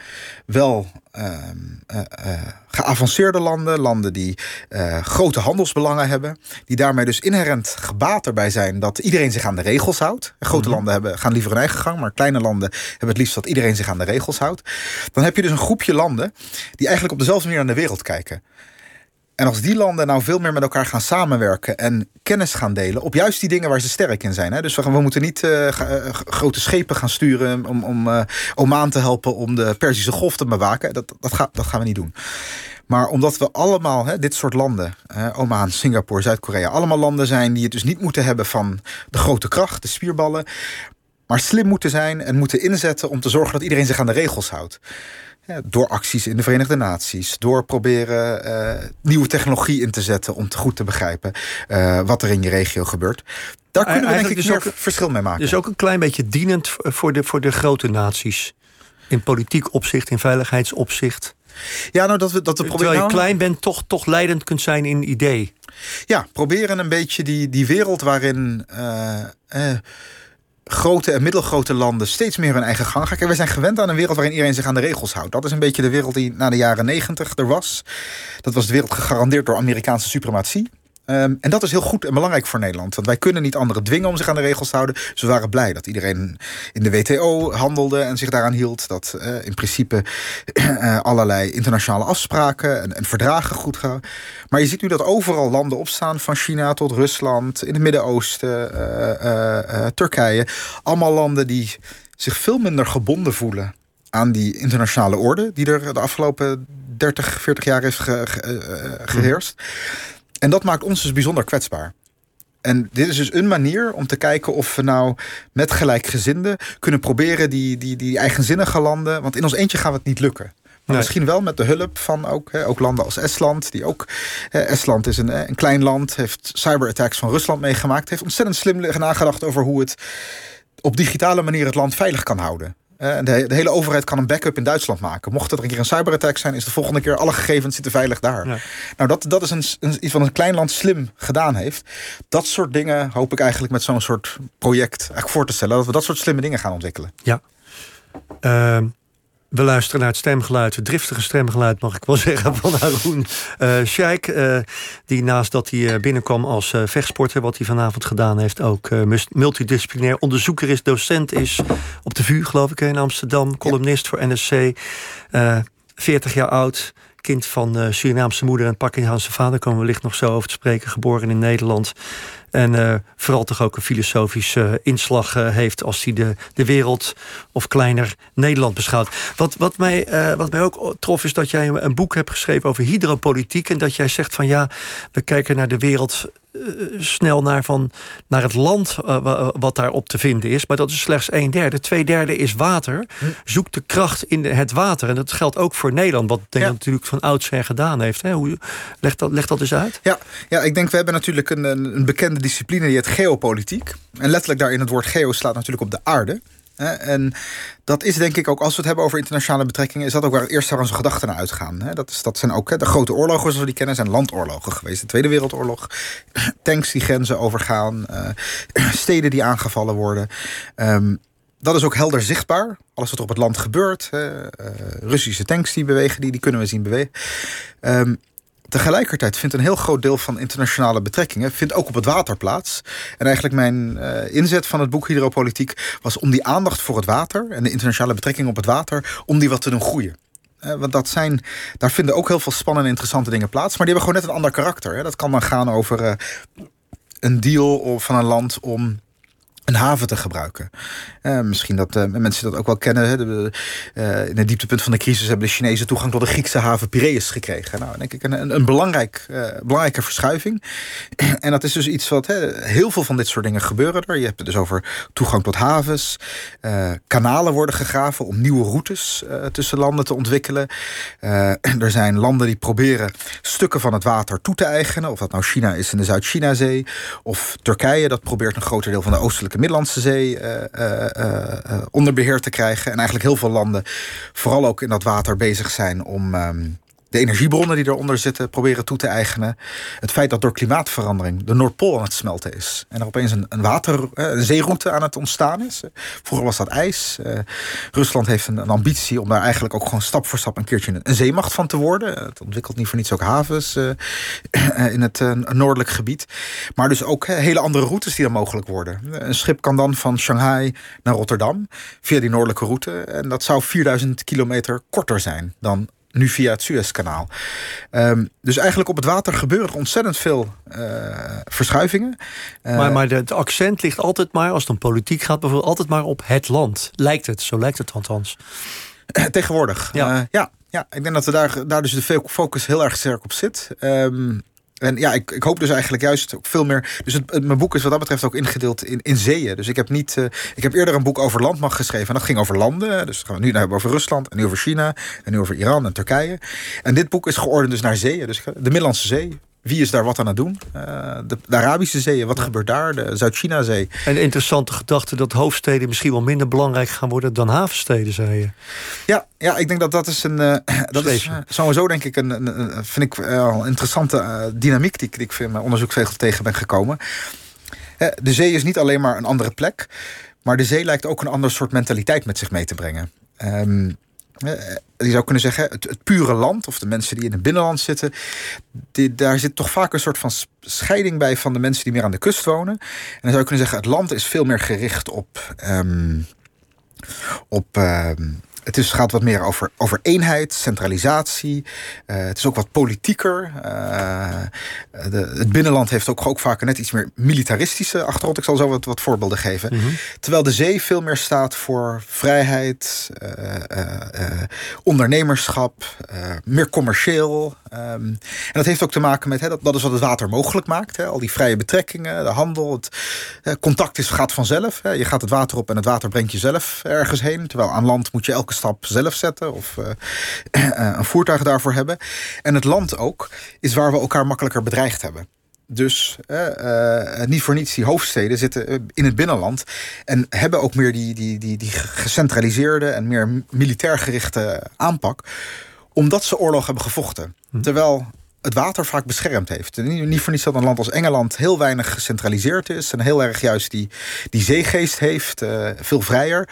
wel ehm, eh, eh, geavanceerde landen, landen die eh, grote handelsbelangen hebben, die daarmee dus inherent gebaat erbij zijn dat iedereen zich aan de regels houdt. Grote landen hebben, gaan liever hun eigen gang, maar kleine landen hebben het liefst dat iedereen zich aan de regels houdt. Dan heb je dus een groepje landen die eigenlijk op dezelfde manier naar de wereld kijken. En als die landen nou veel meer met elkaar gaan samenwerken en kennis gaan delen op juist die dingen waar ze sterk in zijn. Hè? Dus we, gaan- we moeten niet eh, eh, grote schepen gaan sturen om, om eh, Oman te helpen om de Perzische Golf te bewaken. Dat, dat, ga- dat gaan we niet doen. Maar omdat we allemaal, hè, dit soort landen, Oman, Singapore, Zuid-Korea, allemaal landen zijn die het dus niet moeten hebben van de grote kracht, de spierballen, maar slim moeten zijn en moeten inzetten om te zorgen dat iedereen zich aan de regels houdt. Ja, door acties in de Verenigde Naties, door proberen eh, nieuwe technologie in te zetten om te goed te begrijpen eh, wat er in je regio gebeurt. Daar kunnen we denk ik Eigenlijk dus ook- verschil mee maken. Dus ook een klein beetje dienend voor de, voor de grote naties. In politiek opzicht, in veiligheidsopzicht. ja, nou dat we dat we Terwijl proberen. je klein bent, toch, toch leidend kunt zijn in idee. Ja, proberen een beetje die, die wereld waarin eh, eh, grote en middelgrote landen steeds meer hun eigen gang gaan. Kijk, we zijn gewend aan een wereld waarin iedereen zich aan de regels houdt. Dat is een beetje de wereld die na de jaren negentig er was. Dat was de wereld gegarandeerd door Amerikaanse suprematie. Ehm, en dat is heel goed en belangrijk voor Nederland. Want wij kunnen niet anderen dwingen om zich aan de regels te houden. Dus we waren blij dat iedereen in de WTO handelde en zich daaraan hield. Dat eh, in principe eh, allerlei internationale afspraken en, en verdragen goed gaan. Maar je ziet nu dat overal landen opstaan, van China tot Rusland, in het Midden-Oosten, eh, Turkije. Allemaal landen die zich veel minder gebonden voelen aan die internationale orde die er de afgelopen 30, 40 jaar heeft ge, geheerst. En dat maakt ons dus bijzonder kwetsbaar. En dit is dus een manier om te kijken of we nou met gelijkgezinden kunnen proberen die, die, die eigenzinnige landen. Want in ons eentje gaat het niet lukken. Maar misschien wel met de hulp van ook, hè, ook landen als Estland. Die ook, hè, Estland is een, een klein land, heeft cyberattacks van Rusland meegemaakt. Heeft ontzettend slim nagedacht over hoe het op digitale manier het land veilig kan houden. Uh, de, de, hele overheid kan een backup in Duitsland maken. Mocht er een keer een cyberattack zijn, is de volgende keer alle gegevens zitten veilig daar. Nou, dat, dat is een, een, iets wat een klein land slim gedaan heeft. Dat soort dingen hoop ik eigenlijk met zo'n soort project eigenlijk voor te stellen. Dat we dat soort slimme dingen gaan ontwikkelen. Ja. Uh, we luisteren naar het stemgeluid, het driftige stemgeluid, mag ik wel zeggen, van Haroon uh, Sheikh. Uh, die naast dat hij uh, binnenkwam als vechtsporter, wat hij vanavond gedaan heeft, ook multidisciplinair onderzoeker is, docent is op de VU, geloof ik, in Amsterdam, columnist voor NSC, 40 jaar oud kind van uh, Surinaamse moeder en Pakistanse vader, komen we wellicht nog zo over te spreken, geboren in Nederland. En uh, vooral toch ook een filosofische uh, inslag heeft als hij de, de wereld of kleiner Nederland beschouwt. Wat, wat, mij, wat mij ook trof is dat jij een boek hebt geschreven over hydropolitiek. En dat jij zegt van ja, we kijken naar de wereld eh, snel naar, van, naar het land uh, wat daarop te vinden is. Maar dat is slechts een derde. Twee derde is water. Hm. Zoek de kracht in het water. En dat geldt ook voor Nederland. Wat Nederland ja. natuurlijk van oudsher gedaan heeft. Hè? Hoe, leg, dat, leg dat eens uit. Ja, ja ik denk we hebben natuurlijk een, een bekende discipline. Die heet geopolitiek. En letterlijk daarin het woord geo slaat natuurlijk op de aarde. En dat is denk ik ook, als we het hebben over internationale betrekkingen, is dat ook waar eerst waar onze gedachten naar uitgaan. Dat, is, dat zijn ook de grote oorlogen zoals we die kennen, zijn landoorlogen geweest. De Tweede Wereldoorlog, tanks die grenzen overgaan, eh, steden die aangevallen worden. Ehm, dat is ook helder zichtbaar. Alles wat er op het land gebeurt. Uh, Russische tanks die bewegen, die, die kunnen we zien bewegen. Tegelijkertijd vindt een heel groot deel van internationale betrekkingen vindt ook op het water plaats. En eigenlijk mijn uh, inzet van het boek Hydropolitiek was om die aandacht voor het water en de internationale betrekkingen op het water, om die wat te doen groeien. Uh, want dat zijn, daar vinden ook heel veel spannende en interessante dingen plaats. Maar die hebben gewoon net een ander karakter. Dat kan dan gaan over uh, een deal van een land om een haven te gebruiken. Uh, misschien dat uh, mensen dat ook wel kennen. Hè. De, uh, in het dieptepunt van de crisis hebben de Chinezen toegang tot de Griekse haven Piraeus gekregen. Nou, denk ik een, een, een belangrijk, belangrijke verschuiving. en dat is dus iets wat hè, heel veel van dit soort dingen gebeuren er. Je hebt het dus over toegang tot havens. kanalen worden gegraven om nieuwe routes tussen landen te ontwikkelen. er zijn landen die proberen stukken van het water toe te eigenen. Of dat nou China is in de Zuid-China-zee. Of Turkije, dat probeert een groter deel van de oostelijke de Middellandse Zee uh, onder beheer te krijgen. En eigenlijk heel veel landen, vooral ook in dat water, bezig zijn om. Um, de energiebronnen die eronder zitten proberen toe te eigenen. Het feit dat door klimaatverandering de Noordpool aan het smelten is. En er opeens een, een, water, een zeeroute aan het ontstaan is. Vroeger was dat ijs. Uh, Rusland heeft een, een, ambitie om daar eigenlijk ook gewoon stap voor stap een keertje een, zeemacht van te worden. Het ontwikkelt niet voor niets ook havens in het uh, noordelijk gebied. Maar dus ook hele andere routes die er mogelijk worden. Een schip kan dan van Shanghai naar Rotterdam via die noordelijke route. En dat zou 4000 kilometer korter zijn dan nu via het Suezkanaal. Um, dus eigenlijk op het water gebeuren ontzettend veel uh, verschuivingen. Uh, maar, maar het accent ligt altijd maar, als het om politiek gaat, bijvoorbeeld altijd maar op het land. Lijkt het, zo lijkt het althans. Tegenwoordig. Ja. Uh, ja, ja, ik denk dat we daar, daar dus de focus heel erg sterk op zit. Um, en ja, ik, ik hoop dus eigenlijk juist ook veel meer. Dus het, mijn boek is wat dat betreft ook ingedeeld in, in zeeën. Dus ik heb niet. Uh, ik heb eerder een boek over landmacht geschreven. En dat ging over landen. Dus gaan we nu hebben over Rusland. En nu over China. En nu over Iran en Turkije. En dit boek is geordend dus naar zeeën. Dus de Middellandse Zee. Wie is daar wat aan het doen? Uh, de, de, Arabische Zee, wat gebeurt daar? De Zuid-China-zee. En interessante gedachte dat hoofdsteden misschien wel minder belangrijk gaan worden dan havensteden, zei je. Ja, ja ik denk dat dat is een. Uh, dat is sowieso, denk ik, een, een, een vind ik uh, interessante dynamiek die, die ik in mijn onderzoeksregels tegen ben gekomen. de zee is niet alleen maar een andere plek, maar de zee lijkt ook een ander soort mentaliteit met zich mee te brengen. Um, je zou kunnen zeggen, het, het, pure land, of de mensen die in het binnenland zitten, daar zit toch vaak een soort van scheiding bij van de mensen die meer aan de kust wonen. En dan zou je kunnen zeggen, het land is veel meer gericht op, um, op um, het is, gaat wat meer over, over eenheid, centralisatie. Uh, het is ook wat politieker. Uh, de, het binnenland heeft ook, ook vaak net iets meer militaristische achtergrond. Ik zal zo wat, wat voorbeelden geven. Mm -hmm. Terwijl de zee veel meer staat voor vrijheid, uh, ondernemerschap, meer commercieel. Um, en dat heeft ook te maken met, hè, dat, dat is wat het water mogelijk maakt. Hè, al die vrije betrekkingen, de handel, het contact is, gaat vanzelf. Hè. Je gaat het water op en het water brengt je zelf ergens heen. Terwijl aan land moet je elke stap zelf zetten of een voertuig daarvoor hebben. En het land ook is waar we elkaar makkelijker bedreigd hebben. Dus uh, niet voor niets, die hoofdsteden zitten in het binnenland. En hebben ook meer die, die, die, die gecentraliseerde en meer militair gerichte aanpak. Omdat ze oorlog hebben gevochten. Hm. Terwijl het water vaak beschermd heeft. Niet voor niets dat een land als Engeland heel weinig gecentraliseerd is. En heel erg juist die, die zeegeest heeft, uh, veel vrijer.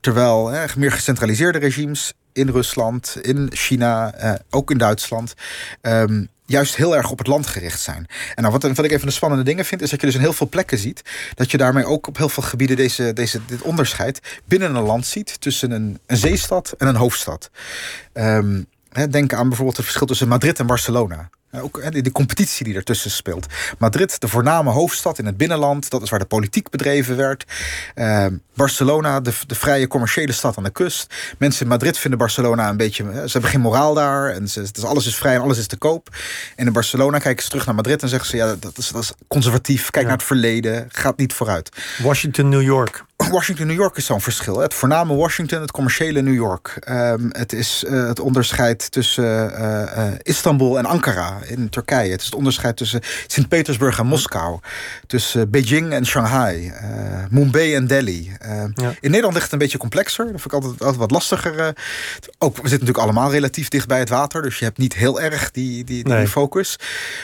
Terwijl uh, meer gecentraliseerde regimes in Rusland, in China, uh, ook in Duitsland. Um, juist heel erg op het land gericht zijn. En nou, wat, wat ik even de spannende dingen vind, is dat je dus in heel veel plekken ziet dat je daarmee ook op heel veel gebieden deze, deze, dit onderscheid binnen een land ziet tussen een, een zeestad en een hoofdstad. Um, denk aan bijvoorbeeld het verschil tussen Madrid en Barcelona. Ook de competitie die ertussen speelt. Madrid, de voorname hoofdstad in het binnenland. Dat is waar de politiek bedreven werd. Uh, Barcelona, de, de vrije commerciële stad aan de kust. Mensen in Madrid vinden Barcelona een beetje... Ze hebben geen moraal daar. En ze, dus alles is vrij en alles is te koop. En in Barcelona kijken ze terug naar Madrid en zeggen ze... ja, dat is, dat is conservatief. Kijk naar het verleden. Gaat niet vooruit. Washington, New York. Washington, New York is zo'n verschil. Het voorname Washington, het commerciële New York. Um, het is uh, het onderscheid tussen uh, uh, Istanbul en Ankara in Turkije. Het is het onderscheid tussen Sint-Petersburg en Moskou. Tussen Beijing en Shanghai. Mumbai en Delhi. Ja. In Nederland ligt het een beetje complexer. Dat vind ik altijd, altijd wat lastiger. ook, we zitten natuurlijk allemaal relatief dicht bij het water. Dus je hebt niet heel erg die, die, die, nee. die focus.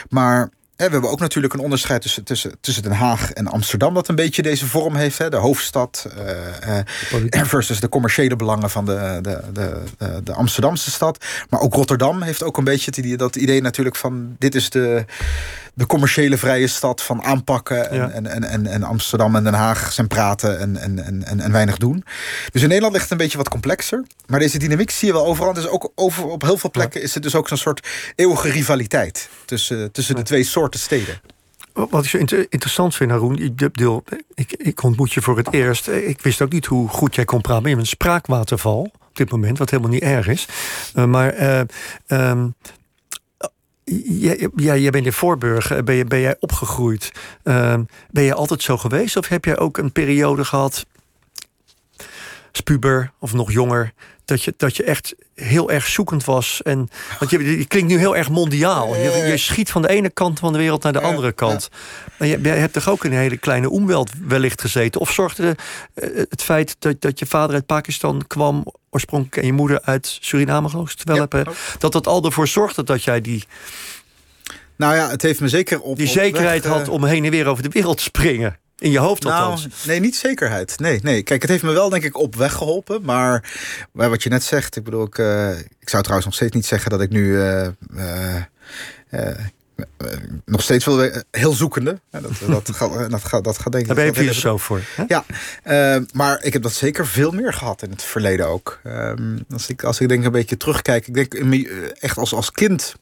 Maar we hebben ook natuurlijk een onderscheid tussen, tussen, tussen Den Haag en Amsterdam, dat een beetje deze vorm heeft. Hè? De hoofdstad uh, uh, versus de commerciële belangen van de, de, de, de, Amsterdamse stad. Maar ook Rotterdam heeft ook een beetje die, dat idee natuurlijk van dit is de, de commerciële vrije stad van aanpakken. En, ja. en, en, en, en, Amsterdam en Den Haag zijn praten en, en, en, en, weinig doen. Dus in Nederland ligt het een beetje wat complexer. Maar deze dynamiek zie je wel overal. Dus ook over, op heel veel plekken is het dus ook zo'n soort eeuwige rivaliteit tussen, tussen de twee soorten steden. Wat ik zo inter interessant vind, Haroon, ik, ik, ik ontmoet je voor het eerst. Ik wist ook niet hoe goed jij kon praten. Je een spraakwaterval op dit moment, wat helemaal niet erg is. Uh, maar uh, um, ja, ja, jij bent in Voorburg, ben, je, ben jij opgegroeid? Uh, ben je altijd zo geweest? Of heb jij ook een periode gehad, spuber of nog jonger, dat je, dat je echt heel erg zoekend was. En, want je, je klinkt nu heel erg mondiaal. Je, je, schiet van de ene kant van de wereld naar de andere kant. Maar je, je, hebt toch ook in een hele kleine omweld wellicht gezeten? Of zorgde de, het feit dat, dat je vader uit Pakistan kwam... oorspronkelijk en je moeder uit Suriname geloof ik, wel hebben, dat dat al ervoor zorgde dat jij die... Nou ja, het heeft me zeker op. Die zekerheid had om heen en weer over de wereld te springen. In je hoofd nou, althans. Nee, niet zekerheid. Nee, nee. Kijk, het heeft me wel denk ik op weg geholpen. Maar wat je net zegt, ik bedoel, ik, uh, ik zou trouwens nog steeds niet zeggen dat ik nu. Uh, uh, nog steeds wel heel zoekende. Dat, dat, gaat, dat, gaat, dat gaat denk ik. Daar ben je zo voor. Hè? Ja, uh, maar ik heb dat zeker veel meer gehad in het verleden ook. Uh, als, ik, als ik denk een beetje terugkijk, ik denk echt als, als kind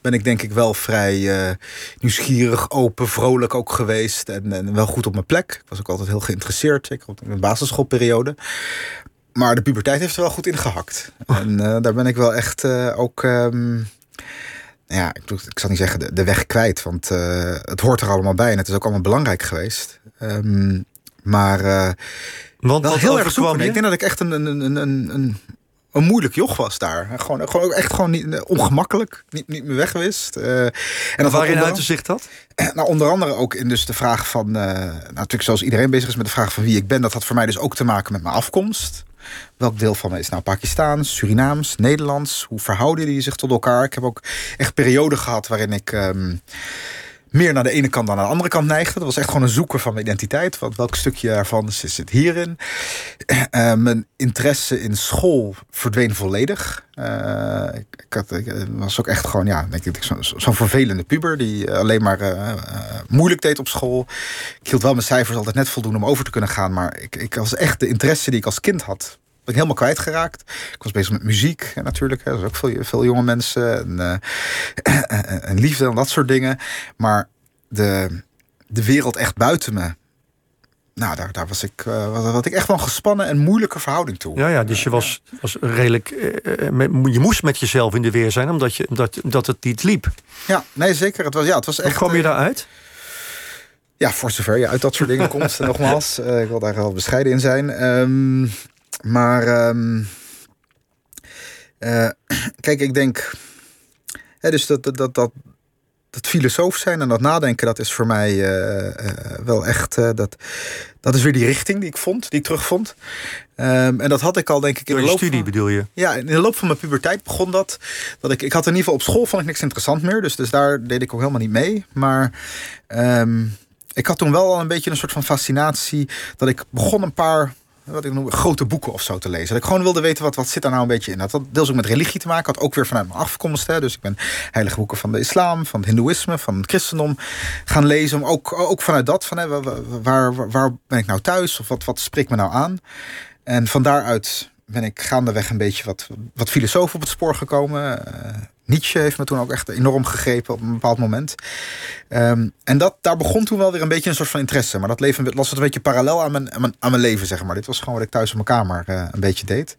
ben ik denk ik wel vrij uh, nieuwsgierig, open, vrolijk ook geweest. En, en, wel goed op mijn plek. Ik was ook altijd heel geïnteresseerd, zeker op mijn basisschoolperiode. Maar de puberteit heeft er wel goed in gehakt. En uh, daar ben ik wel echt ook... Um, ja, ik, ik zal niet zeggen de, de weg kwijt, want het hoort er allemaal bij en het is ook allemaal belangrijk geweest. Um, maar want wel heel erg zoeken. Ik denk dat ik echt een, een, een, een, een een moeilijk joch was daar. Gewoon, gewoon echt gewoon niet, eh, ongemakkelijk, niet, niet meer weg wist. Uh, en dat waarin uitte zich dat? Nou, onder andere ook in dus de vraag van... Uh, natuurlijk zoals iedereen bezig is met de vraag van wie ik ben... dat had voor mij dus ook te maken met mijn afkomst. Welk deel van me is nou Pakistaans, Surinaams, Nederlands? Hoe verhouden die zich tot elkaar? Ik heb ook echt perioden gehad waarin ik... Um, meer naar de ene kant dan naar de andere kant neigde. Dat was echt gewoon een zoeken van mijn identiteit. Want welk stukje daarvan zit hierin? Uh, mijn interesse in school verdween volledig. Uh, ik, had, was ook echt gewoon, ja, zo'n zo vervelende puber die alleen maar moeilijk deed op school. Ik hield wel mijn cijfers altijd net voldoende om over te kunnen gaan. Maar ik, ik was echt de interesse die ik als kind had, ik helemaal kwijtgeraakt. Ik was bezig met muziek en natuurlijk. Hè, er ook veel, veel jonge mensen. En, uh, en liefde en dat soort dingen. Maar de, de wereld echt buiten me nou, daar, daar was ik, uh, had ik echt wel een gespannen en moeilijke verhouding toe. Ja, ja dus je was, was redelijk. Uh, met, je moest met jezelf in de weer zijn, omdat, je, omdat, omdat het niet liep. Ja, nee, zeker. Het was, ja, het was echt. Hoe kwam je daaruit? Ja, voor zover je uit dat soort dingen komt, nogmaals. Uh, ik wil daar wel bescheiden in zijn. Um, maar um, kijk, ik denk. Hè, dus dat, dat, dat, dat filosoof zijn en dat nadenken, dat is voor mij uh, uh, wel echt. Dat, dat is weer die richting die ik vond, die ik terugvond. Um, en dat had ik al, denk ik, in de loop studie van, bedoel je? Ja, in de loop van mijn puberteit begon dat. dat ik, ik had in ieder geval op school vond ik niks interessant meer. Dus, dus daar deed ik ook helemaal niet mee. Maar um, ik had toen wel al een beetje een soort van fascinatie. Dat ik begon een paar wat ik noem, grote boeken of zo te lezen. Dat ik gewoon wilde weten wat, wat zit daar nou een beetje in. Dat had deels ook met religie te maken. Had ook weer vanuit mijn afkomst. Hè. Dus ik ben heilige boeken van de islam, van het hindoeïsme, van het christendom gaan lezen. Ook, ook vanuit dat, van, hè, waar, waar, waar ben ik nou thuis? Of wat, wat spreekt me nou aan? En van daaruit ben ik gaandeweg een beetje wat, wat filosoof op het spoor gekomen. Uh, Nietzsche heeft me toen ook echt enorm gegrepen op een bepaald moment. Um, en dat, daar begon toen wel weer een beetje een soort van interesse. Maar dat leven was het een beetje parallel aan mijn, aan mijn, aan mijn leven, zeg maar. Dit was gewoon wat ik thuis op mijn kamer uh, een beetje deed.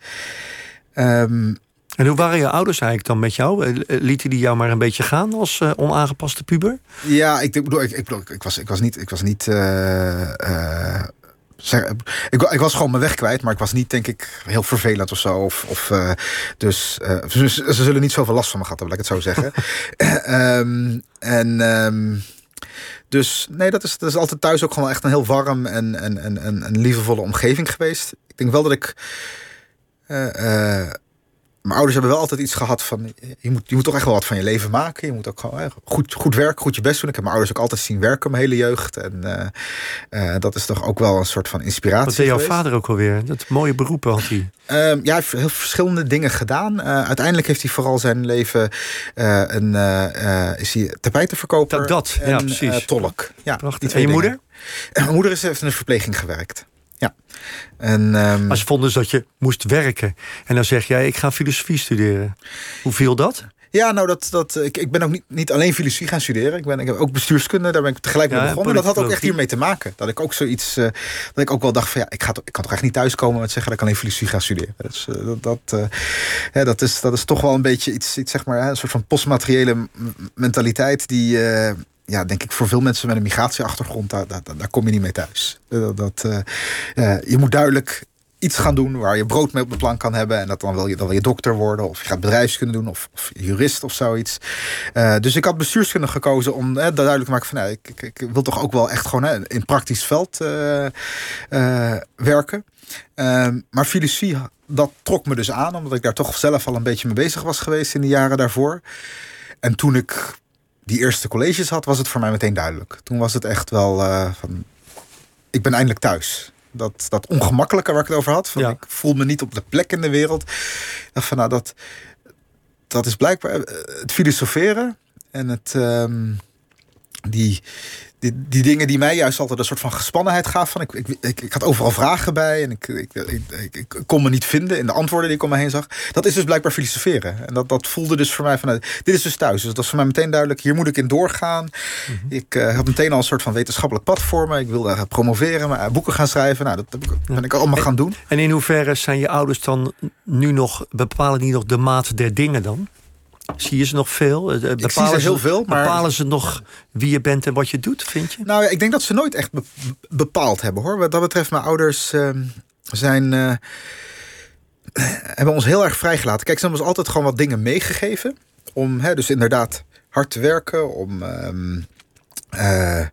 Um, en hoe waren je ouders eigenlijk dan met jou? Lieten die jou maar een beetje gaan als uh, onaangepaste puber? Ja, ik bedoel, ik, ik, ik, was, ik was niet, ik was niet uh, ik, ik, was gewoon mijn weg kwijt, maar ik was niet, denk ik, heel vervelend of zo. Of, of, uh, dus uh, ze, ze, zullen niet zoveel last van me gehad hebben, laat ik het zo zeggen. um, en um, dus nee, dat is, dat is altijd thuis ook gewoon echt een heel warm en, en, en, en, en lievevolle omgeving geweest. Ik denk wel dat ik. Uh, mijn ouders hebben wel altijd iets gehad van... Je moet, je moet toch echt wel wat van je leven maken. Je moet ook gewoon goed, goed werken, goed je best doen. Ik heb mijn ouders ook altijd zien werken mijn hele jeugd. En uh, uh, dat is toch ook wel een soort van inspiratie Wat deed jouw vader ook alweer? Dat mooie beroep had hij. Um, ja, hij heeft heel verschillende dingen gedaan. Uh, uiteindelijk heeft hij vooral zijn leven... een, is hij tapijtenverkoper dat, dat. en ja, precies. tolk. Ja, Prachtig. En je moeder? mijn moeder heeft in de verpleging gewerkt. Ja. En, um... Maar ze vonden dus dat je moest werken. En dan zeg jij, ik ga filosofie studeren. Hoe viel dat? Ja, nou, dat, dat, ik, ik ben ook niet, niet alleen filosofie gaan studeren. Ik, ben, ik heb ook bestuurskunde, daar ben ik tegelijk mee begonnen. En dat had ook echt hiermee te maken. Dat ik ook zoiets, uh, dat ik ook wel dacht van ja, ik, ga, ik kan toch echt niet thuiskomen met zeggen dat ik alleen filosofie ga studeren. Dus, uh, dat, dat, uh, ja, dat, is, dat is toch wel een beetje iets, iets zeg maar, een soort van postmateriële mentaliteit die ja, denk ik voor veel mensen met een migratieachtergrond, daar, daar, daar kom je niet mee thuis. Dat, dat uh, je moet duidelijk iets gaan doen waar je brood mee op de plank kan hebben. En dat dan wil je, dan wil je dokter worden, of je gaat bedrijfskunde doen, of, of jurist of zoiets. Uh, dus ik had bestuurskunde gekozen om uh, duidelijk te maken van nou, ik, ik, ik, wil toch ook wel echt gewoon hè, in praktisch veld werken. Ehm, maar filosofie, dat trok me dus aan, omdat ik daar toch zelf al een beetje mee bezig was geweest in de jaren daarvoor. En toen ik die eerste colleges had, was het voor mij meteen duidelijk. Toen was het echt wel uh, van, ik ben eindelijk thuis. Dat, dat ongemakkelijke waar ik het over had. Van, Ik voel me niet op de plek in de wereld. Ik dacht van, nou, dat, dat is blijkbaar eh, het filosoferen en het, um, die, die, die dingen die mij juist altijd een soort van gespannenheid gaven. Van ik, ik, ik, ik had overal vragen bij en ik, ik, ik, kon me niet vinden in de antwoorden die ik om me heen zag. Dat is dus blijkbaar filosoferen. En dat, dat voelde dus voor mij vanuit, dit is dus thuis. Dus dat was voor mij meteen duidelijk, hier moet ik in doorgaan. Mm -hmm. Ik uh, had meteen al een soort van wetenschappelijk pad voor me. Ik wilde promoveren, maar boeken gaan schrijven. Nou, dat ben ja. ik allemaal en, gaan doen. En in hoeverre zijn je ouders dan nu nog, bepalen die nog de maat der dingen dan? Zie je ze nog veel? Bepalen ik zie ze heel veel. Maar... Bepalen ze nog wie je bent en wat je doet, vind je? Nou ik denk dat ze nooit echt be bepaald hebben hoor. Wat dat betreft, mijn ouders uh, zijn. Uh, hebben ons heel erg vrijgelaten. Kijk, ze hebben ons altijd gewoon wat dingen meegegeven. Om hè, dus inderdaad hard te werken. Om. Um, uh,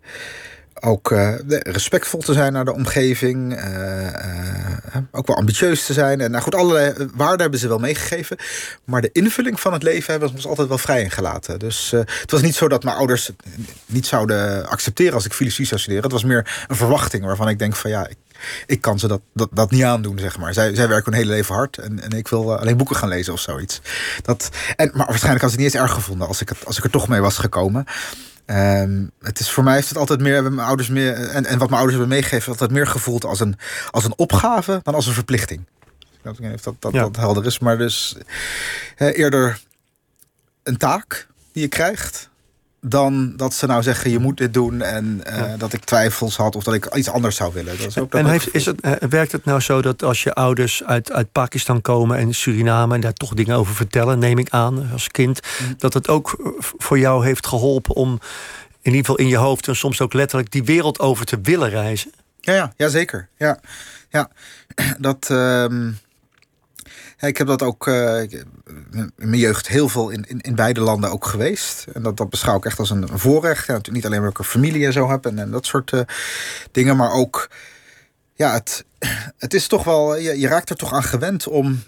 ook uh, respectvol te zijn naar de omgeving. Uh, uh, ook wel ambitieus te zijn. En nou goed, allerlei waarden hebben ze wel meegegeven. Maar de invulling van het leven hebben ze ons altijd wel vrij ingelaten. Dus het was niet zo dat mijn ouders niet zouden accepteren als ik filosofie zou studeren. Het was meer een verwachting waarvan ik denk van ja, ik, kan ze dat, dat, dat niet aandoen, zeg maar. Zij, zij werken hun hele leven hard en, en ik wil alleen boeken gaan lezen of zoiets. Dat, en, maar waarschijnlijk had ze het niet eens erg gevonden als ik, het, als ik er toch mee was gekomen. Um, het is, voor mij heeft het altijd meer, mijn ouders meer en, en wat mijn ouders hebben meegegeven, altijd meer gevoeld als een, als een opgave dan als een verplichting. weet niet of dat, dat, Ja. dat helder is. Maar dus eerder een taak die je krijgt. Dan dat ze nou zeggen, je moet dit doen. En eh, dat ik twijfels had of dat ik iets anders zou willen. Dat is ook dat En heeft, is het, eh, werkt het nou zo dat als je ouders uit, uit Pakistan komen en Suriname en daar toch dingen over vertellen, neem ik aan als kind, Mm. dat het ook eh, voor jou heeft geholpen om in ieder geval in je hoofd en soms ook letterlijk die wereld over te willen reizen? Ja, ja, ja zeker. Ja, ja. Dat, ehm, ik heb dat ook eh, in mijn jeugd heel veel in, in, beide landen ook geweest. En dat, dat beschouw ik echt als een, voorrecht. Ja, niet alleen omdat ik een familie en zo heb en, en dat soort eh, dingen, maar ook, ja, het, het is toch wel, je, je raakt er toch aan gewend om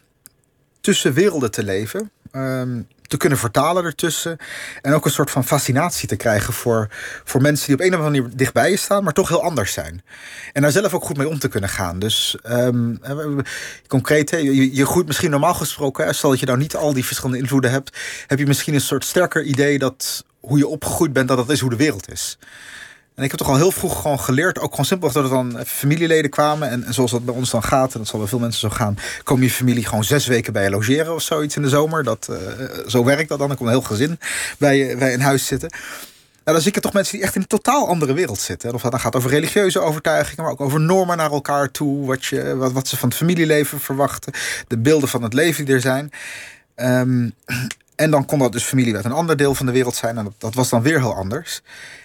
tussen werelden te leven. ehm, te kunnen vertalen ertussen. En ook een soort van fascinatie te krijgen voor, voor mensen die op een of andere manier dichtbij je staan, maar toch heel anders zijn. En daar zelf ook goed mee om te kunnen gaan. Dus we- concreet, je, je groeit misschien normaal gesproken, stel dat je nou niet al die verschillende invloeden hebt, heb je misschien een soort sterker idee dat hoe je opgegroeid bent, dat dat is hoe de wereld is. En ik heb toch al heel vroeg gewoon geleerd, ook gewoon simpelweg dat er dan familieleden kwamen. En, en zoals dat bij ons dan gaat, en dat zal bij veel mensen zo gaan, kom je familie gewoon zes weken bij je logeren of zoiets in de zomer. Dat, eh, zo werkt dat dan. Dan komt een heel gezin bij bij een huis zitten. Nou, dan zie ik er toch mensen die echt in een totaal andere wereld zitten. Of dat dan gaat over religieuze overtuigingen, maar ook over normen naar elkaar toe. Wat, je, wat, wat ze van het familieleven verwachten. De beelden van het leven die er zijn. Ehm, en dan kon dat dus familie uit een ander deel van de wereld zijn. En dat, dat was dan weer heel anders.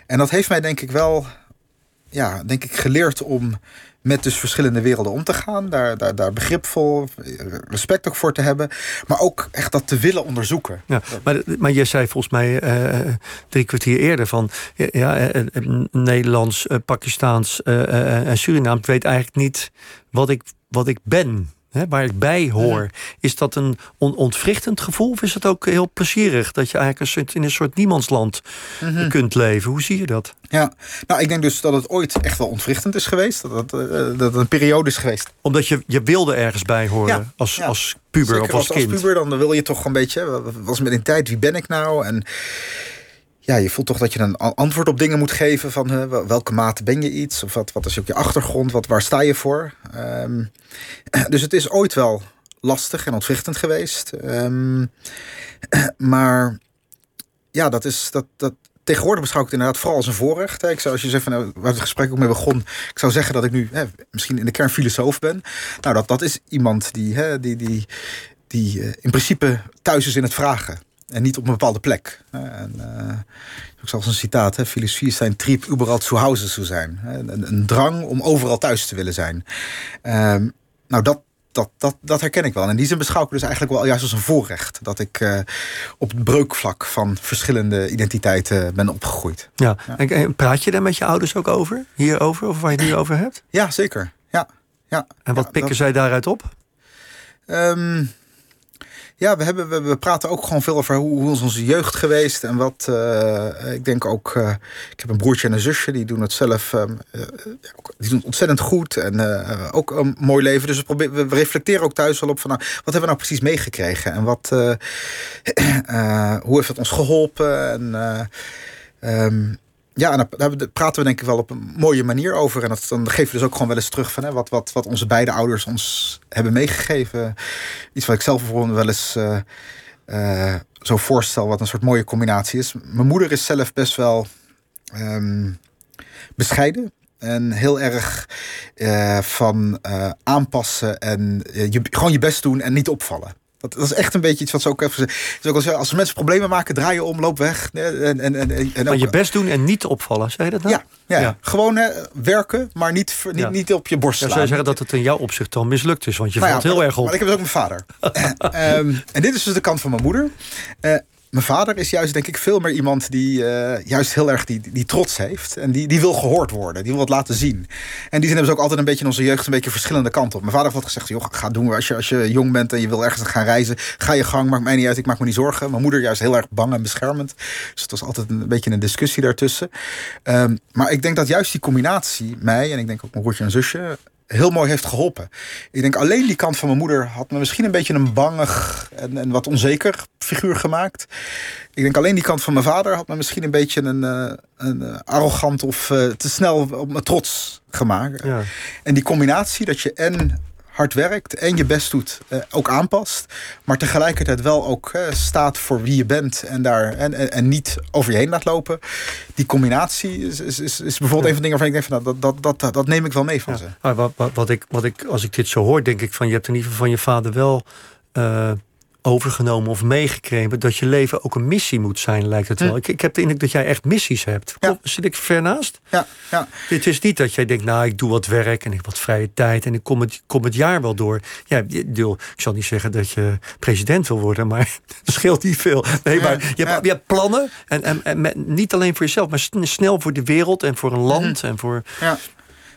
En dat heeft mij denk ik wel, ja, denk ik geleerd om met dus verschillende werelden om te gaan. Daar, daar, daar begripvol, respect ook voor te hebben. Maar ook echt dat te willen onderzoeken. Ja, maar, maar je zei volgens mij eh, drie kwartier eerder van ja, eh, eh, Nederlands, Pakistaans en Surinaam. Ik weet eigenlijk niet wat ik, wat ik ben. Hè, waar ik bij hoor. Is dat een on ontwrichtend gevoel? Of is het ook heel plezierig dat je eigenlijk een soort, in een soort niemandsland kunt leven? Hoe zie je dat? Ja, nou ik denk dus dat het ooit echt wel ontwrichtend is geweest. Dat het, eh, dat het een periode is geweest. Omdat je, je wilde ergens bij horen Ja, als, ja. als puber Zeker of als, kind. Als puber dan wil je toch een beetje, wat was met een tijd, wie ben ik nou? En ja, je voelt toch dat je een antwoord op dingen moet geven van welke mate ben je iets? Of wat, wat is ook je achtergrond? Wat, waar sta je voor? Ehm, dus het is ooit wel lastig en ontwrichtend geweest. Ehm, maar ja, dat is dat. dat Tegenwoordig beschouw ik het inderdaad vooral als een voorrecht. Ik zou, als je zegt van, nou, waar het gesprek ook mee begon, ik zou zeggen dat ik nu hè, misschien in de kern filosoof ben. Nou, dat, dat is iemand die, hè, die, die, die eh, in principe thuis is in het vragen. En niet op een bepaalde plek. Eh, En, eh, ik zag een citaat, hè, filosofie is zijn trieb überall zu Hause zu zijn. Een, een drang om overal thuis te willen zijn. Ehm, nou, dat, dat, dat, dat herken ik wel. En in die zin beschouw ik dus eigenlijk wel juist als een voorrecht. Dat ik eh, op het breukvlak van verschillende identiteiten ben opgegroeid. Ja. En, en praat je daar met je ouders ook over? Hierover? Of waar je het nu over hebt? Ja, zeker. Ja, ja. En wat Ja, pikken dat- zij daaruit op? Ehm, ja, we, hebben, we, we praten ook gewoon veel over hoe, hoe is onze jeugd geweest. En wat, eh, ik denk ook, eh, ik heb een broertje en een zusje, die doen het zelf, ehm, eh, die doen het ontzettend goed. En ook een mooi leven. Dus we, proberen, we reflecteren ook thuis wel op van, nou, wat hebben we nou precies meegekregen? En wat, hoe heeft het ons geholpen? En, eh, ehm, ja, en daar praten we denk ik wel op een mooie manier over. En dat, dan geven we dus ook gewoon wel eens terug van hè, wat, wat, wat onze beide ouders ons hebben meegegeven. Iets wat ik zelf bijvoorbeeld wel eens eh, zo voorstel, wat een soort mooie combinatie is. Mijn moeder is zelf best wel ehm, bescheiden. En heel erg eh, van aanpassen en je, gewoon je best doen en niet opvallen. Dat, dat is echt een beetje iets wat ze ook even. Ze ook al zeggen, als mensen problemen maken, draai je om, loop weg. En, en, en, en Maar ook- je best doen en niet opvallen, zei je dat nou? ja, ja, Ja. gewoon hè, werken, maar niet, niet, Ja. niet op je borst Ja, slaan. zou je zeggen dat het in jouw opzicht dan mislukt is? Want je Nou ja, valt heel erg op. Maar ik heb ook mijn vader. Ehm, en dit is dus de kant van mijn moeder. Eh, mijn vader is juist, denk ik, veel meer iemand die eh, juist heel erg die, die trots heeft. En die, die wil gehoord worden. Die wil het laten zien. En die zin hebben ze ook altijd een beetje in onze jeugd een beetje verschillende kanten op. Mijn vader heeft altijd gezegd, joh, ga doen. Als je, als je jong bent en je wil ergens gaan reizen, ga je gang, maakt mij niet uit, ik maak me niet zorgen. Mijn moeder juist heel erg bang en beschermend. Dus het was altijd een beetje een discussie daartussen. Ehm, maar ik denk dat juist die combinatie, mij en ik denk ook mijn broertje en zusje, heel mooi heeft geholpen. Ik denk alleen die kant van mijn moeder had me misschien een beetje een bangig en, en wat onzeker figuur gemaakt. Ik denk alleen die kant van mijn vader had me misschien een beetje een, eh, een eh, arrogant of eh, te snel op me trots gemaakt. Ja. En die combinatie dat je en hard werkt en je best doet, uh, ook aanpast. Maar tegelijkertijd wel ook uh, staat voor wie je bent en, daar, en, en, en, niet over je heen laat lopen. Die combinatie is, is, is, is bijvoorbeeld ja. een van de dingen waarvan ik denk van nou, dat, dat, dat, dat neem ik wel mee van ja. ze. Maar wat, wat, wat, ik, wat ik, als ik dit zo hoor, denk ik van je hebt in ieder geval van je vader wel. Uh, overgenomen of meegekregen dat je leven ook een missie moet zijn, lijkt het wel. Hm. Ik, ik heb de indruk dat jij echt missies hebt. Ja. Zit ik ver naast? Ja, ja. Het is niet dat jij denkt, nou, ik doe wat werk en ik heb wat vrije tijd en ik kom het, kom het jaar wel door. Ja, ik zal niet zeggen dat je president wil worden, maar dat scheelt niet veel. Nee, maar je, hebt, je hebt plannen en, en, niet alleen voor jezelf, maar sn- snel voor de wereld en voor een land en voor. Ja.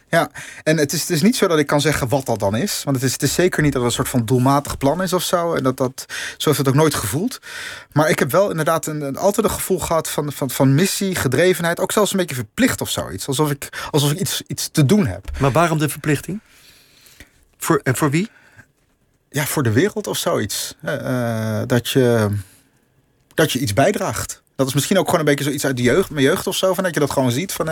Ja, en het is, het is niet zo dat ik kan zeggen wat dat dan is. Want het is, het is zeker niet dat het een soort van doelmatig plan is of zo. En dat, dat, zo heeft het ook nooit gevoeld. Maar ik heb wel inderdaad een, een- altijd een gevoel gehad van, van, van missie, gedrevenheid. Ook zelfs een beetje verplicht of zoiets. Alsof ik, alsof ik iets, iets te doen heb. Maar waarom de verplichting? Voor, en voor wie? Ja, voor de wereld of zoiets. Eh, dat, je, dat je iets bijdraagt. Dat is misschien ook gewoon een beetje zoiets uit de jeugd, mijn jeugd of zo. Van dat je dat gewoon ziet. Van,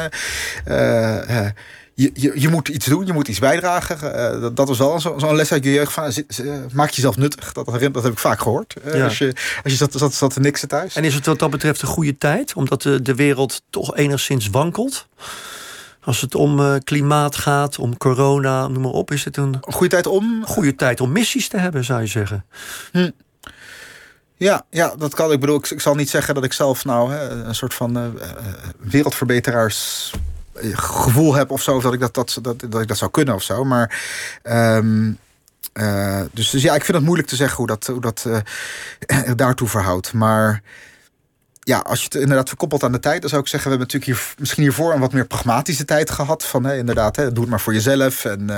eh, je, je, je moet iets doen, je moet iets bijdragen. Eh, dat, dat was wel zo- zo'n les uit je jeugd. Van, zi- maak jezelf nuttig. Dat, heb ik vaak gehoord. Eh, Ja. Als je, als je zat, zat, zat te niksen thuis. En is het wat dat betreft een goede tijd? Omdat de, de wereld toch enigszins wankelt? Als het om eh, klimaat gaat, om corona, noem maar op. Is het een Goede tijd om. goede tijd om missies te hebben, zou je zeggen? Ja, ja, dat kan. Ik bedoel, ik, ik zal niet zeggen dat ik zelf nou hè, een soort van eh, eh, wereldverbeteraars eh, gevoel heb of zo. Dat ik dat, dat, dat, dat ik dat zou kunnen of zo. Maar. ehm, eh, dus, dus ja, ik vind het moeilijk te zeggen hoe dat, hoe dat eh, daartoe verhoudt. Maar ja, als je het inderdaad verkoppelt aan de tijd, dan zou ik zeggen, we hebben natuurlijk hier, misschien hiervoor een wat meer pragmatische tijd gehad. Van hè, inderdaad, hè, doe het maar voor jezelf en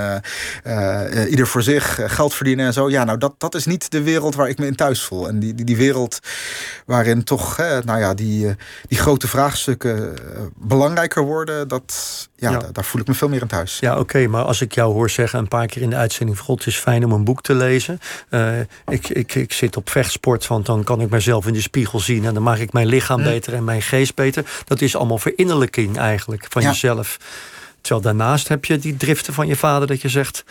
eh, ieder voor zich, eh, geld verdienen en zo. Ja, nou, dat, dat is niet de wereld waar ik me in thuis voel. En die, die, die wereld waarin toch, hè, nou ja, die, die grote vraagstukken belangrijker worden, dat, ja, Ja. Daar, daar voel ik me veel meer in thuis. Ja, oké, maar als ik jou hoor zeggen een paar keer in de uitzending... God, het is fijn om een boek te lezen. Eh, ik, ik, ik zit op vechtsport, want dan kan ik mezelf in de spiegel zien... en dan maak ik mijn lichaam beter en mijn geest beter. Dat is allemaal verinnerlijking eigenlijk van Ja. jezelf. Terwijl daarnaast heb je die driften van je vader... dat je zegt,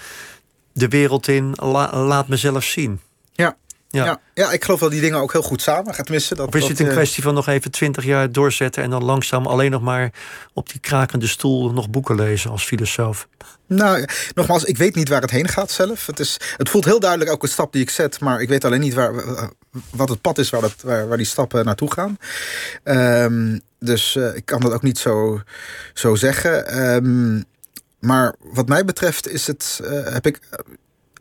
de wereld in, la- laat mezelf zien. Ja. Ja. Ja. Ja, ik geloof wel die dingen ook heel goed samen. Gaat missen. Dat, Of is dat, het een eh, kwestie van nog even twintig jaar doorzetten... en dan langzaam alleen nog maar op die krakende stoel... nog boeken lezen als filosoof? Nou, nogmaals, ik weet niet waar het heen gaat zelf. Het, is, het voelt heel duidelijk elke stap die ik zet, maar ik weet alleen niet waar, wat het pad is waar, dat, waar, waar die stappen naartoe gaan. Ehm, dus eh, ik kan dat ook niet zo, zo zeggen. Ehm, maar wat mij betreft is het, eh, heb ik.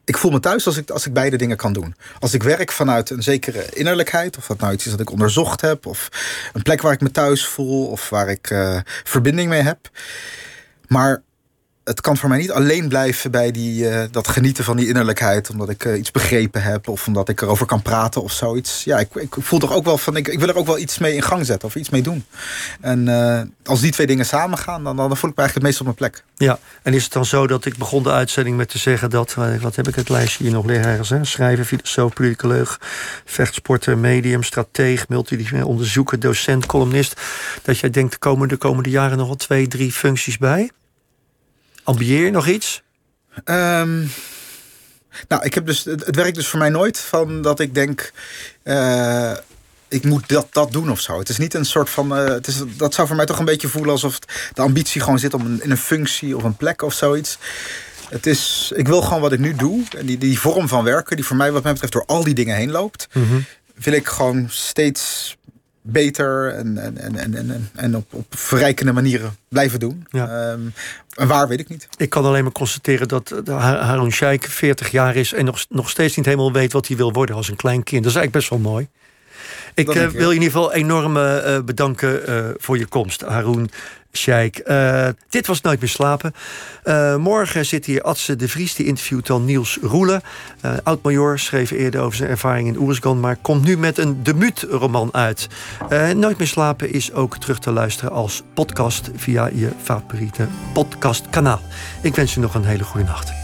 Ik voel me thuis als ik, als ik beide dingen kan doen. Als ik werk vanuit een zekere innerlijkheid, of dat nou iets is dat ik onderzocht heb, of een plek waar ik me thuis voel, of waar ik eh, verbinding mee heb. Maar het kan voor mij niet alleen blijven bij die, eh, dat genieten van die innerlijkheid. Omdat ik eh, iets begrepen heb of omdat ik erover kan praten of zoiets. Ja, ik, ik voel toch ook wel van, ik, ik wil er ook wel iets mee in gang zetten of iets mee doen. En eh, als die twee dingen samengaan, dan, dan voel ik me eigenlijk het meest op mijn plek. Ja, en is het dan zo dat ik begon de uitzending met te zeggen dat, wat heb ik het lijstje hier nog liggen ergens, hè? schrijver, filosoof, politicoloog, vechtsporter, medium, strateeg, multidisciplinair onderzoeker, docent, columnist, dat jij denkt, er komen de komende jaren nog wel twee, drie functies bij? Ambieer je nog iets? Ehm, nou, ik heb dus, het, het werkt dus voor mij nooit van dat ik denk. eh, ik moet dat, dat doen of zo. Het is niet een soort van. eh, het is, dat zou voor mij toch een beetje voelen alsof de ambitie gewoon zit om een, in een functie of een plek of zoiets. Het is, ik wil gewoon wat ik nu doe. En die, die vorm van werken, die voor mij, wat mij betreft, door al die dingen heen loopt, wil ik gewoon steeds beter en, en, en, en, en, en op, op verrijkende manieren blijven doen. Ja. Ehm, en waar weet ik niet. Ik kan alleen maar constateren dat Har- Harun Sheikh 40 jaar is en nog, nog steeds niet helemaal weet wat hij wil worden als een klein kind. Dat is eigenlijk best wel mooi. Ik eh, ik, wil je in ieder geval enorm eh, bedanken eh, voor je komst, Harun Sheikh. Dit was Nooit meer slapen. Morgen zit hier Adse de Vries, die interviewt dan Niels Roelen. Oud-major, schreef eerder over zijn ervaring in Oersgan... maar komt nu met een debuutroman uit. Nooit meer slapen is ook terug te luisteren als podcast... via je favoriete podcastkanaal. Ik wens je nog een hele goede nacht.